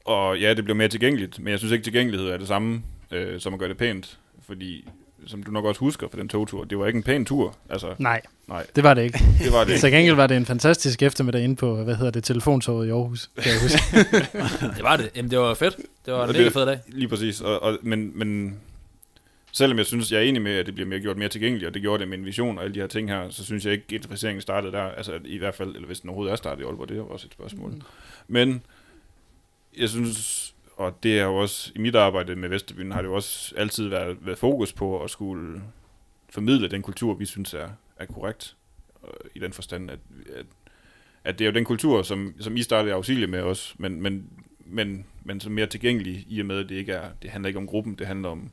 og ja, det blev mere tilgængeligt, men jeg synes ikke, tilgængelighed er det samme, øh, som at gøre det pænt, fordi som du nok også husker fra den togtur, det var ikke en pæn tur, altså, Nej, nej, det var det ikke. det var det ikke. Til gengæld var det en fantastisk eftermiddag inde på, hvad hedder det, telefontoget i Aarhus, kan jeg huske. Det var det. Jamen, det var fedt. Det var en mega fed dag. Lige præcis, og, og, men, men selvom jeg synes, jeg er enig med, at det bliver mere, gjort mere tilgængeligt, og det gjorde det med en vision og alle de her ting her, så synes jeg ikke, at gentrificeringen startede der, altså i hvert fald, eller hvis den overhovedet er startet i Aalborg, det er jo også et spørgsmål. Mm. Men jeg synes, og det er jo også, i mit arbejde med Vesterbyen, har det jo også altid været, været fokus på at skulle formidle den kultur, vi synes er, er korrekt. øh, i den forstand, at, at, at det er jo den kultur, som, som I startede Auxilie med også, men, men, men, men som mere tilgængelig i og med, at det ikke er, det handler ikke om gruppen, det handler om,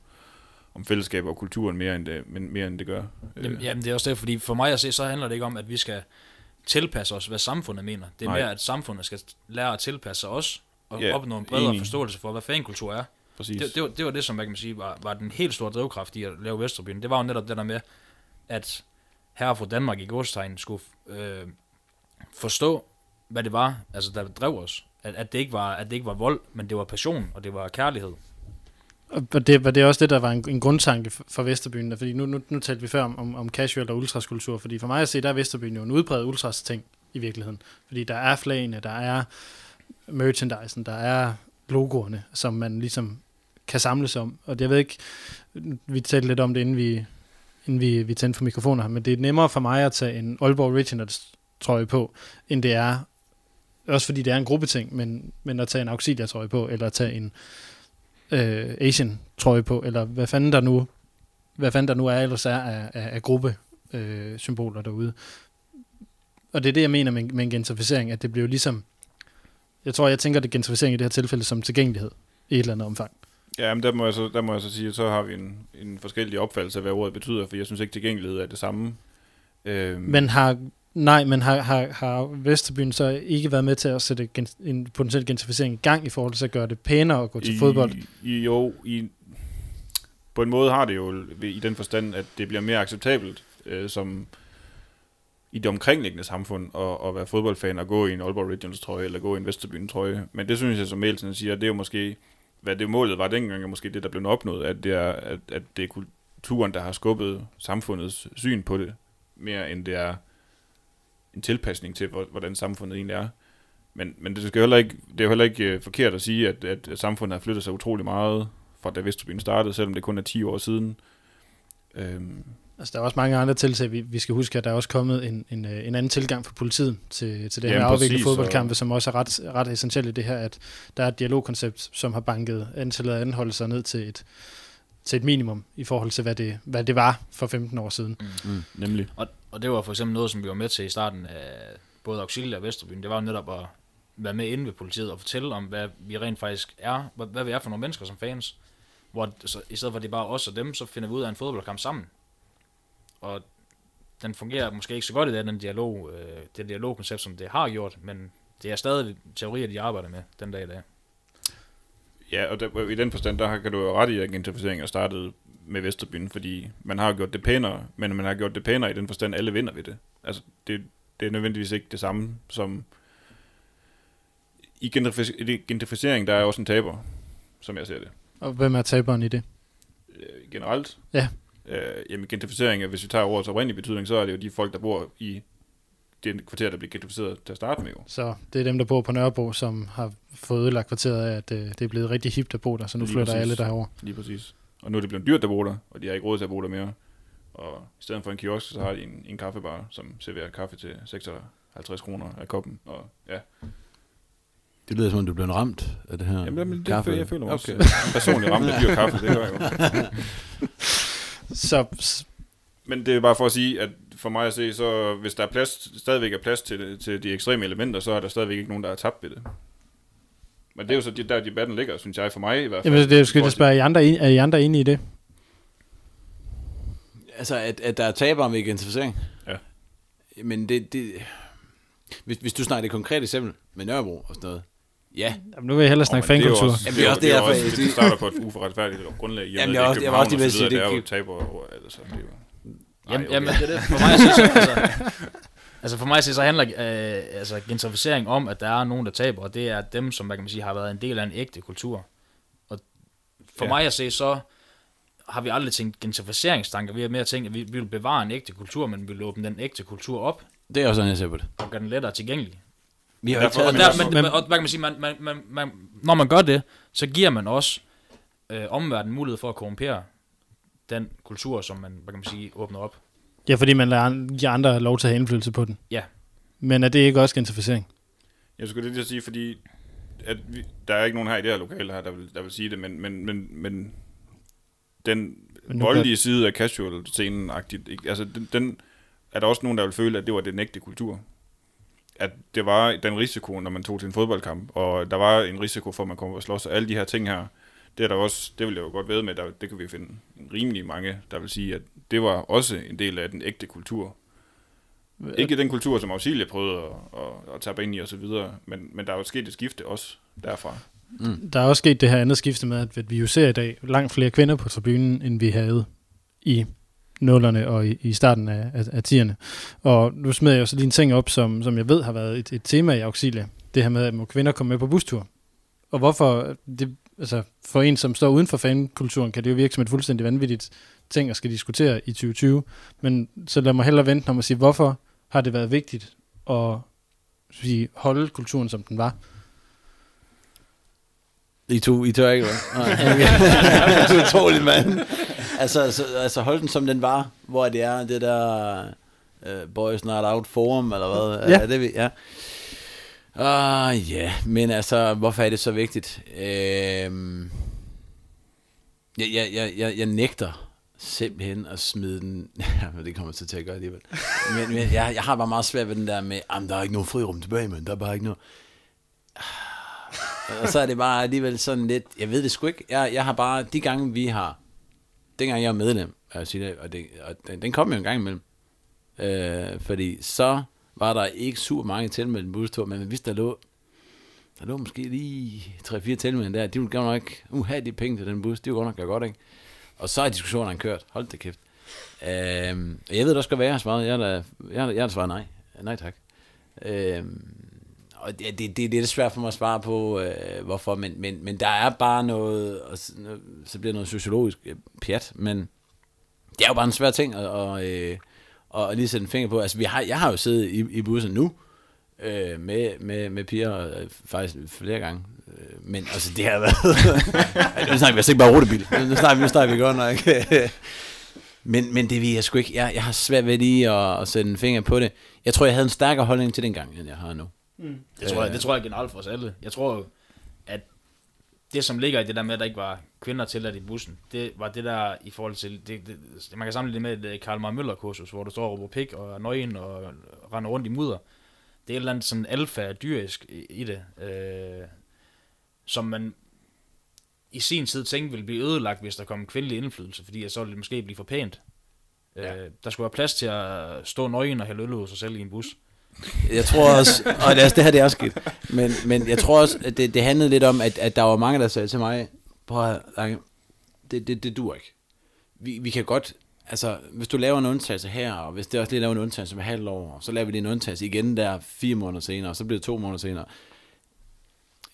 om fællesskab og kulturen mere end det, men mere end det gør. Jamen, Øh, jamen, det er også det, fordi for mig at se, så handler det ikke om, at vi skal tilpasse os, hvad samfundet mener. Det er Nej. mere, at samfundet skal lære at tilpasse sig os, og Ja, opnå en bredere enig. forståelse for, hvad fankultur er. præcis. Det, det, var, det var det, som hvad kan man sige, var, var den helt store drivkraft i at lave Vesterbyen. Det var jo netop det der med, at herre fra Danmark i godstegn skulle øh, forstå, hvad det var, altså der drev os. At, at, det ikke var, at det ikke var vold, men det var passion, og det var kærlighed. Og det var det også det, der var en, en grundtanke for, for Vesterbyen, fordi nu, nu, nu talte vi før om, om, om casual og ultraskultur, fordi for mig at se, der er Vesterbyen jo en udbredt ultras ting i virkeligheden. Fordi der er flagene, der er merchandisen, der er logoerne, som man ligesom kan samles om. Og jeg ved ikke, vi talte lidt om det, inden vi, inden vi, vi tændte for mikrofoner her, men det er nemmere for mig at tage en Aalborg Originals trøje på, end det er, også fordi det er en gruppeting, men, men at tage en Auxilia trøje på, eller at tage en øh, Asian trøje på, eller hvad fanden der nu, hvad fanden der nu er, ellers er af, af, af gruppe øh, symboler derude. Og det er det, jeg mener med, med en gentrificering, at det bliver ligesom, jeg tror, jeg tænker det gentrificering i det her tilfælde som tilgængelighed i et eller andet omfang. Ja, men der må, jeg så, der må jeg så sige, at så har vi en, en forskellig opfattelse af, hvad ordet betyder, for jeg synes ikke, tilgængelighed er det samme. Øhm, Men har, nej, men har, har, har Vesterbyen så ikke været med til at sætte gen, en potentiel gentrificering i gang i forhold til at gøre det pænere at gå til I, fodbold? Jo, i, på en måde har det jo i den forstand, at det bliver mere acceptabelt øh, som i det omkringliggende samfund at, at være fodboldfan og gå i en Aalborg Originals trøje eller gå i en Vesterbyen trøje. Men det synes jeg, som Mielsen siger, det er jo måske, hvad det målet var dengang, er måske det, der blev opnået, at det er, at, at det er kulturen, der har skubbet samfundets syn på det, mere end det er en tilpasning til, hvor- hvordan samfundet egentlig er. Men, men det, skal heller ikke, det er jo heller ikke øh, forkert at sige, at, at, samfundet har flyttet sig utrolig meget fra da Vesterbyen startede, selvom det kun er 10 år siden. Øhm, Altså, der er også mange andre tiltag. Vi, vi skal huske, at der er også kommet en, en, øh, en anden tilgang fra politiet til, til det her Jamen, afvikle fodboldkampe, som også er ret, ret essentielt i det her, at der er et dialogkoncept, som har banket antallet af anholdelser ned til et, til et minimum i forhold til, hvad det, hvad det var for 15 år siden. Mm. nemlig. Og, og det var for eksempel noget, som vi var med til i starten af både Auxilia og Vesterbyen. Det var jo netop at være med inde ved politiet og fortælle om, hvad vi rent faktisk er, hvad, hvad vi er for nogle mennesker som fans. Hvor så, i stedet for at det er bare os og dem, så finder vi ud af en fodboldkamp sammen. Og den fungerer måske ikke så godt i det, den dialog, øh, det dialogkoncept, som det har gjort, men det er stadig teorier, de arbejder med den dag i dag. Ja, og der, i den forstand, der kan du jo ret i, at gentrificeringen er startet med Vesterbyen, fordi man har gjort det pænere, men man har gjort det pænere i den forstand, alle vinder ved det. Altså, det, det er nødvendigvis ikke det samme som... I gentrificering, der er også en taber, som jeg ser det. Og hvem er taberen i det? øh, generelt. Ja. Øh, jamen gentrificering, hvis vi tager ordets oprindelige betydning, så er det jo de folk, der bor i det kvarter, der bliver gentrificeret til at starte med jo. Så det er dem, der bor på Nørrebro, som har fået ødelagt kvarteret af, at øh, det er blevet rigtig hipt at bo der, så nu Lige flytter præcis. alle derover. Lige præcis. Og nu er det blevet dyrt at bo der, og de har ikke råd til at bo der mere. Og i stedet for en kiosk, så har de en, en kaffebar, som serverer kaffe til 56 kroner af koppen. Og ja, Det lyder som om, du blev ramt af det her Jamen, jamen det, kaffe. jeg føler mig okay. også personligt ramt af dyr kaffe, det gør jeg jo. Så Men det er bare for at sige, at for mig at se, så hvis der er plads, stadigvæk er plads til, til de ekstreme elementer, så er der stadigvæk ikke nogen, der er tabt ved det. Men det er jo så de- der, debatten ligger, synes jeg, for mig i hvert fald. jamen, det er jo jeg forhold spørge, er I andre, er I andre enige i det? Altså, at, at der er tabere med gentrificering? Ja. Men det... det hvis, hvis du snakker det konkrete eksempel med Nørrebro og sådan noget. Ja. Jamen, nu vil jeg hellere snakke det er jo fankultur. også- Jamen, det er også det, er derfor, også, jeg- det starter på et uforretfærdigt grundlag. Jamen, at jeg det er også- jeg var også København lige ved og at så sige, videre, det- det Jamen, okay. jamen det er det. For mig så, altså, altså for mig så handler øh, altså, gentrificering om, at der er nogen, der taber, og det er dem, som hvad kan man sige, har været en del af en ægte kultur. Og for Ja. mig at se, så har vi aldrig tænkt gentrificeringstanker. Vi har mere tænkt, at vi, vi vil bevare en ægte kultur, men vi vil åbne den ægte kultur op Det er også sådan, jeg ser på det. og gøre den lettere tilgængelig. Vi har Og, ikke taget... der, Men men, altså- men, og, hvad kan man sige, man, man, man, man, når man gør det, så giver man også øh, omverdenen mulighed for at korrumpere den kultur, som man, hvad kan man sige, åbner op. Ja, fordi man lader giver andre lov til at have indflydelse på den. Ja. Men er det ikke også gentrificering? Jeg skulle lige sige, fordi at vi, der er ikke nogen her i det her lokale her, der vil, der vil sige det, men, men, men, men den Men voldelige side af casual-scenen, -agtigt, ikke? altså den, den, er der også nogen, der vil føle, at det var den ægte kultur. At det var den risiko, når man tog til en fodboldkamp, og der var en risiko for, at man kom og slås, og alle de her ting her, det er der også, det vil jeg jo godt ved med, der, det kan vi finde rimelig mange, der vil sige, at det var også en del af den ægte kultur. Ikke den kultur, som Auxilia prøvede at, at, at tage ind i og så videre, men, men der er jo sket et skifte også derfra. Mm. Der er også sket det her andet skifte med, at vi jo ser i dag langt flere kvinder på tribunen, end vi havde i nullerne og i, i starten af, af, af tierne. Og nu smider jeg jo så lige en ting op, som, som jeg ved har været et, et tema i Auxilia. Det her med, at må kvinder komme med på bustur. Og hvorfor, det, altså for en, som står uden for fankulturen, kan det jo virke som et fuldstændig vanvittigt ting at skal diskutere i 2020. Men så lad mig hellere vente om at sige, hvorfor har det været vigtigt at sige, holde kulturen, som den var? I to, I tør ikke, hvad? du er utroligt, mand. Altså, altså, altså hold den, som den var, hvor det er det der uh, Boys Not Out Forum, eller hvad? Ja. Er det, vi, ja. Ah, uh, ja, yeah. men altså, hvorfor er det så vigtigt? Uh, jeg, jeg, jeg, jeg, jeg nægter simpelthen at smide den, ja, det kommer til at gøre alligevel. Men, men jeg, jeg har bare meget svært ved den der med, at der er ikke noget frirum tilbage, men der er bare ikke noget. Ah. og så er det bare alligevel sådan lidt, jeg ved det sgu ikke, jeg, jeg har bare, de gange vi har, dengang jeg var medlem og, det, og den, den kom jo en gang imellem, øh, fordi så var der ikke super mange tilmeldte bustur, men hvis der lå, der lå måske lige 3-4 tilmeldte der, de ville gerne nok uh, have de penge til den bus, det ville godt nok gøre godt, ikke? Og så er diskussionerne kørt, hold da kæft. Øh, jeg ved da også godt, hvad jeg har svaret, jeg har da, jeg jeg har da svaret nej, nej tak. Øhm, og det, det, det er lidt svært for mig at svare på, øh, hvorfor, men, men, men der er bare noget, og så, så bliver det noget sociologisk øh, pjat, men det er jo bare en svær ting at, og, øh, og lige sætte en finger på. Altså, vi har, jeg har jo siddet i, i bussen nu, øh, med, med, med piger, øh, faktisk flere gange, øh, men altså, det har været... nu snakker vi altså ikke bare rutebil, nu snakker vi, nu snakker vi godt nok. men, men det vil jeg sgu ikke, jeg, jeg har svært ved lige at, at sætte en finger på det. Jeg tror, jeg havde en stærkere holdning til den gang, end jeg har nu. Mm. Det, tror jeg, det tror jeg generelt for os alle. Jeg tror at det, som ligger i det der med, at der ikke var kvinder til i bussen, det var det der i forhold til, det, det, man kan samle det med et Karl Marr Møller kursus, hvor du står og råber pik og nøgen og render rundt i mudder. Det er et eller andet sådan alfa dyrisk i, i det, øh, som man i sin tid tænkte ville blive ødelagt, hvis der kom en kvindelig indflydelse, fordi så ville det måske blive for pænt. Ja. Øh, der skulle være plads til at stå nøgen og hælde øl ud sig selv i en bus. Jeg tror også, og det, det her det er skidt, men, men jeg tror også, at det, det handlede lidt om, at, at der var mange, der sagde til mig, prøv at det, det, det dur ikke. Vi, vi kan godt, altså hvis du laver en undtagelse her, og hvis det også lige laver en undtagelse med halv år, så laver vi lige en undtagelse igen der fire måneder senere, og så bliver det to måneder senere.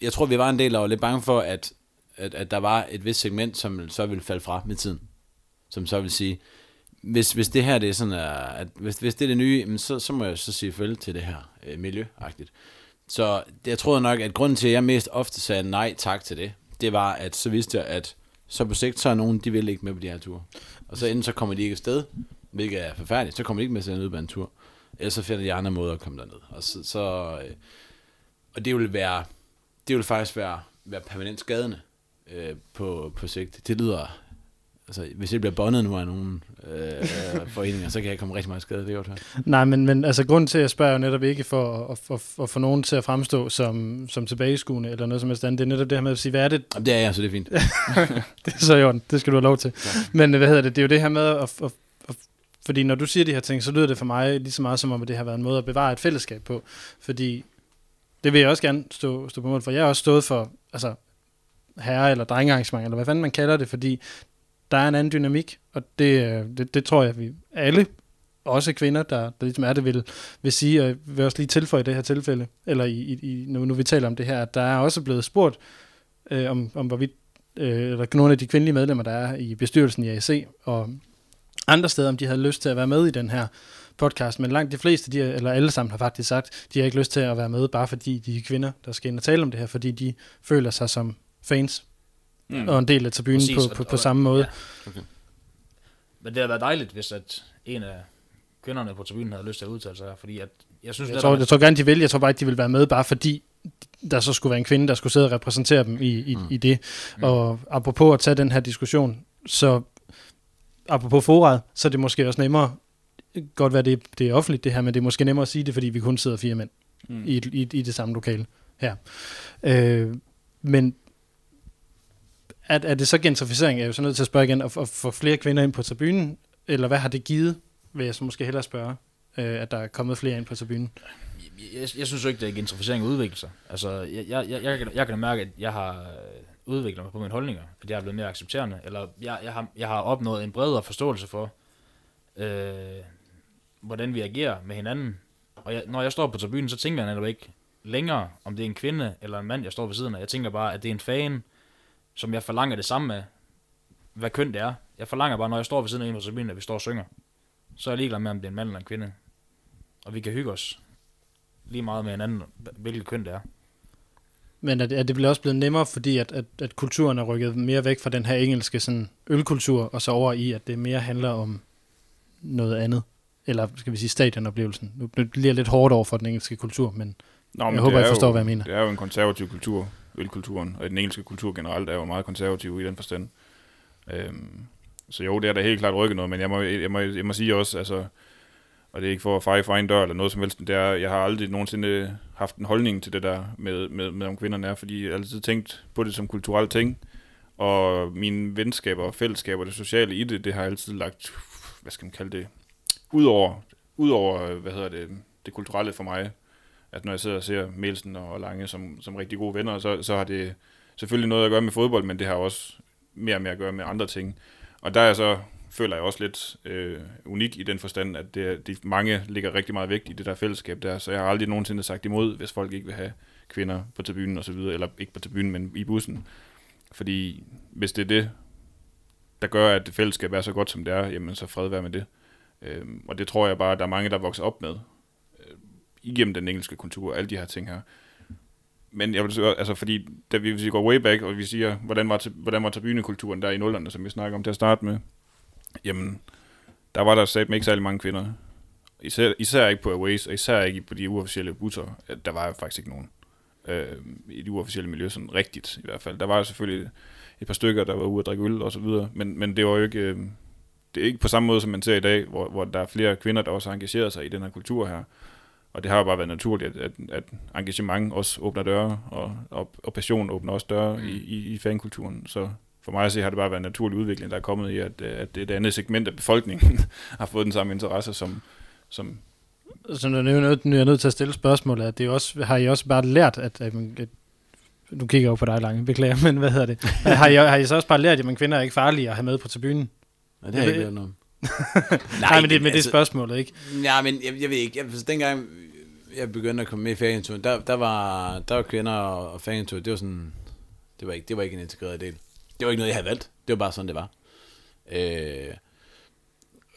Jeg tror, vi var en del, der var lidt bange for, at, at, at der var et vist segment, som så ville falde fra med tiden. Som så vil sige, hvis, hvis det her det er sådan, at hvis, hvis det er det nye, så, så må jeg så sige følge til det her øh, miljøagtigt. Så jeg tror nok, at grunden til, at jeg mest ofte sagde nej tak til det, det var, at så vidste jeg, at så på sigt, så er nogen, de vil ikke med på de her ture. Og så inden så kommer de ikke afsted, hvilket er forfærdeligt, så kommer de ikke med til en tur. Ellers så finder de andre måder at komme derned. Og, så, så, øh, og det vil være, det vil faktisk være, være permanent skadende øh, på, på sigt. Det lyder altså, hvis jeg bliver bondet nu af nogen øh, foreninger, så kan jeg komme rigtig meget skade, det her. Nej, men, men altså, grunden til, at jeg spørger jo netop ikke for at, at, at, at få nogen til at fremstå som, som tilbageskuende eller noget som helst andet. Det er netop det her med at sige, hvad er det? Jamen, det er jeg, så det er fint. det er så i orden, det skal du have lov til. Ja. Men hvad hedder det, det er jo det her med at, at, at fordi når du siger de her ting, så lyder det for mig lige så meget som om, at det har været en måde at bevare et fællesskab på. Fordi det vil jeg også gerne stå, stå på mål for. Jeg har også stået for altså, herre- eller drengearrangement, eller hvad fanden man kalder det, fordi der er en anden dynamik, og det, øh, det, det tror jeg, vi alle, også kvinder, der, der ligesom er det, vil, vil sige, og vil også lige tilføje i det her tilfælde, eller i, i, nu, nu vi taler om det her, at der er også blevet spurgt øh, om, om hvorvidt, øh, eller nogle af de kvindelige medlemmer, der er i bestyrelsen i AC, og andre steder, om de havde lyst til at være med i den her podcast, men langt de fleste, de, eller alle sammen har faktisk sagt, de har ikke lyst til at være med, bare fordi de er kvinder, der skal ind og tale om det her, fordi de føler sig som fans mm. og en del af tribunen Præcis, på, på, på, på samme måde. Ja. Okay. Men det har været dejligt, hvis at en af kvinderne på tribunen havde lyst til at udtale sig, fordi at jeg synes... Jeg, det, tror, jeg tror gerne, de vil. Jeg tror bare ikke, de vil være med, bare fordi der så skulle være en kvinde, der skulle sidde og repræsentere dem i, i, mm. i det. Mm. Og apropos at tage den her diskussion, så apropos forret, så er det måske også nemmere godt være, det, det er offentligt det her, men det er måske nemmere at sige det, fordi vi kun sidder fire mænd mm. i, i, i det samme lokale her. Øh, men er, er det så gentrificering? Jeg er jo så nødt til at spørge igen, at, at få flere kvinder ind på tribunen, eller hvad har det givet, vil jeg så måske hellere spørge, øh, at der er kommet flere ind på tribunen? Jeg, jeg synes jo ikke, det er gentrificering og udvikle sig. Altså, jeg, jeg, jeg, jeg, kan, jeg kan mærke, at jeg har øh, udviklet mig på mine holdninger, at jeg er blevet mere accepterende, eller jeg, jeg, har, jeg har opnået en bredere forståelse for, øh, hvordan vi agerer med hinanden. Og jeg, når jeg står på tribunen, så tænker jeg netop ikke længere, om det er en kvinde eller en mand, jeg står ved siden af. Jeg tænker bare, at det er en fan, som jeg forlanger det samme med, hvad køn det er. Jeg forlanger bare, når jeg står ved siden af en på tribunen, at vi står og synger. Så er jeg ligeglad med, om det er en mand eller en kvinde. Og vi kan hygge os lige meget med hinanden, hvilket køn det er. Men er det, er det også blevet nemmere, fordi at, at, at kulturen er rykket mere væk fra den her engelske sådan, ølkultur, og så over i, at det mere handler om noget andet? Eller skal vi sige stadionoplevelsen? Nu bliver jeg lidt hårdt over for den engelske kultur, men, Nå, men jeg håber, jeg forstår, jo, hvad jeg mener. Det er jo en konservativ kultur, ølkulturen, og den engelske kultur generelt er jo meget konservativ i den forstand. Øhm, så jo, det er da helt klart rykket noget, men jeg må, jeg må, jeg må sige også, altså, og det er ikke for at feje for en dør eller noget som helst, det er, jeg har aldrig nogensinde haft en holdning til det der med, med, med om kvinderne er, fordi jeg har altid tænkt på det som kulturelt ting, og mine venskaber og fællesskaber, det sociale i det, det har altid lagt, hvad skal man kalde det, ud over, ud over hvad hedder det, det kulturelle for mig, at når jeg sidder og ser Melsen og Lange som, som rigtig gode venner, så, så har det selvfølgelig noget at gøre med fodbold, men det har også mere og mere at gøre med andre ting. Og der er så føler jeg også lidt øh, unik i den forstand, at det, de mange ligger rigtig meget vægt i det der fællesskab der, så jeg har aldrig nogensinde sagt imod, hvis folk ikke vil have kvinder på tribunen og så videre, eller ikke på tribunen, men i bussen. Fordi hvis det er det, der gør, at fællesskab er så godt, som det er, jamen så fred være med det. Øh, og det tror jeg bare, at der er mange, der vokser op med, igennem den engelske kultur, alle de her ting her. Men jeg vil sige, altså fordi, da vi, hvis vi går way back, og vi siger, hvordan var, hvordan var tribunekulturen der i nullerne, som vi snakker om til at starte med, jamen, der var der satme ikke særlig mange kvinder. Især, især ikke på Aways, og især ikke på de uofficielle busser. Der var faktisk ikke nogen øh, i de uofficielle miljø, sådan rigtigt i hvert fald. Der var jo selvfølgelig et par stykker, der var ude at drikke øl og så videre, men, men det var jo ikke, øh, det er ikke på samme måde, som man ser i dag, hvor, hvor der er flere kvinder, der også har engageret sig i den her kultur her. Og det har jo bare været naturligt, at, at, at engagement også åbner døre, og, og, og passion åbner også døre mm. i, i, i fankulturen. Så for mig at se har det bare været en naturlig udvikling, der er kommet i, at, at det andet segment af befolkningen har fået den samme interesse som... som så nu er jeg nødt, er nødt til at stille spørgsmålet, at det også, har I også bare lært, at, at, at nu kigger jeg jo på dig, Lange, beklager, men hvad hedder det? har, I, har I så også bare lært, at man kvinder er ikke farlige at have med på tribunen? Nej, det har jeg ikke lært noget Nej, Nej, men det, men altså, det er spørgsmålet, ikke? Ja, men jeg, jeg ved ikke. Jeg, altså, dengang jeg begyndte at komme med i fangenturen, der, der, var, der var kvinder og fangentur, det var sådan, det var ikke, det var ikke en integreret del det var ikke noget, jeg havde valgt. Det var bare sådan, det var. Øh,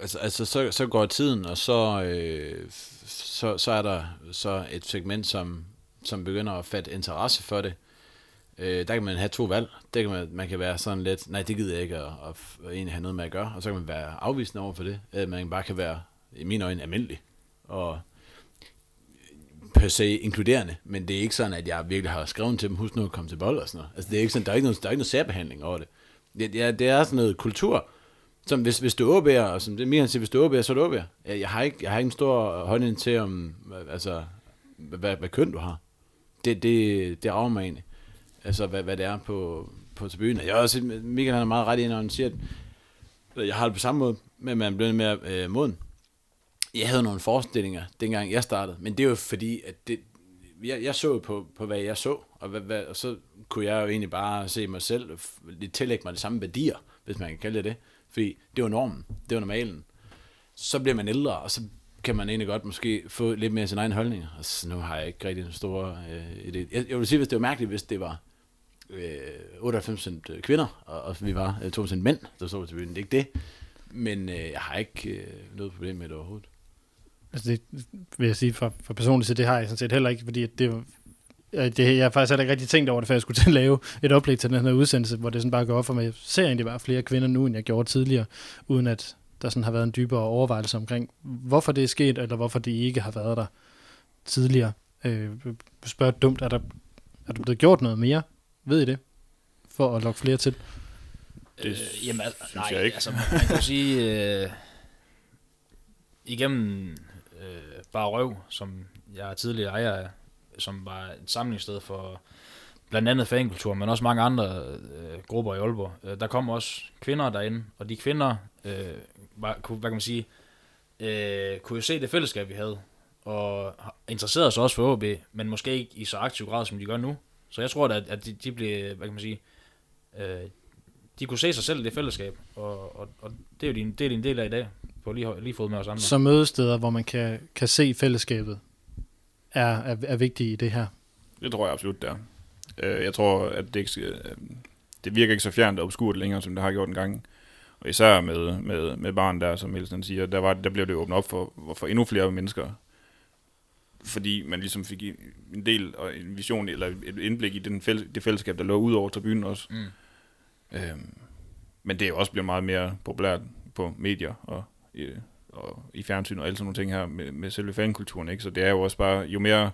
altså, altså så, så går tiden, og så, øh, så, så er der så et segment, som, som begynder at fatte interesse for det. Øh, Øh, der kan man have to valg. Det kan man, man kan være sådan lidt, nej, det gider jeg ikke at, at, at egentlig have noget med at gøre. Og så kan man være afvisende over for det. Øh, man bare kan være, i mine øjne, almindelig. Og per se inkluderende, men det er ikke sådan, at jeg virkelig har skrevet til dem, husk nu at komme til bold og sådan noget. Altså, det er ikke sådan, der er ikke noget, der er ikke noget særbehandling over det. Det, ja, det er sådan noget kultur, som hvis, hvis du åbærer, og som det Mian siger, hvis du åbærer, så er du Jeg, jeg, har ikke, jeg har ikke en stor holdning til, om, altså, hvad, hvad køn du har. Det, det, det rager mig egentlig. Altså, hvad, hvad det er på, på tribunen. Jeg har også Michael han er meget ret i, når han siger, at jeg har det på samme måde, men man bliver mere øh, moden jeg havde nogle forestillinger, dengang jeg startede, men det er jo fordi, at det, jeg, jeg så på, på, hvad jeg så, og, hvad, hvad, og så kunne jeg jo egentlig bare se mig selv, lidt tillægge mig de samme værdier, hvis man kan kalde det det, fordi det var normen, det var normalen. Så bliver man ældre, og så kan man egentlig godt måske få lidt mere sin egen holdninger. Altså, nu har jeg ikke rigtig en stor øh, idé. Jeg, jeg vil sige, hvis det var mærkeligt, hvis det var øh, 98 øh, kvinder, og, og vi var øh, 2% mænd, der så til byen. Det er ikke det. Men øh, jeg har ikke øh, noget problem med det overhovedet. Altså det vil jeg sige for, for personligt, så det har jeg sådan set heller ikke, fordi det, det, jeg har faktisk heller ikke rigtig tænkt over det, før jeg skulle til at lave et oplæg til den her udsendelse, hvor det sådan bare går op for mig. Jeg ser egentlig bare flere kvinder nu, end jeg gjorde tidligere, uden at der sådan har været en dybere overvejelse omkring, hvorfor det er sket, eller hvorfor det ikke har været der tidligere. Øh, spørg dumt, er der, er der blevet gjort noget mere? Ved I det? For at lokke flere til? Det øh, jamen, synes nej, jeg ikke. Altså, man kan sige... Øh igennem øh, Bare Røv, som jeg er tidligere ejer af, som var et samlingssted for blandt andet fankultur, men også mange andre øh, grupper i Aalborg. Øh, der kom også kvinder derinde, og de kvinder, øh, var, kunne, hvad kan man sige, øh, kunne jo se det fællesskab, vi havde, og interesserede sig også for OB, men måske ikke i så aktiv grad, som de gør nu. Så jeg tror at, at de, de blev, hvad kan man sige, øh, de kunne se sig selv i det fællesskab, og, og, og det er jo din, det er din del af i dag, på lige, lige fod med os andre. Så mødesteder, hvor man kan, kan se fællesskabet, er, er, er vigtige i det her. Det tror jeg absolut, det er. Øh, jeg tror, at det, ikke, øh, det virker ikke så fjernt og obskurt længere, som det har gjort en gang. Og især med, med, med barn der, som Nielsen siger, der, var, der blev det åbnet op for, for endnu flere mennesker. Fordi man ligesom fik en del og en vision, eller et indblik i den fæl, det fællesskab, der lå ud over tribunen også. Mm. Øhm, men det er jo også blevet meget mere populært på medier og, i, og i fjernsyn og alle sådan nogle ting her med, med selve fankulturen. Ikke? Så det er jo også bare, jo mere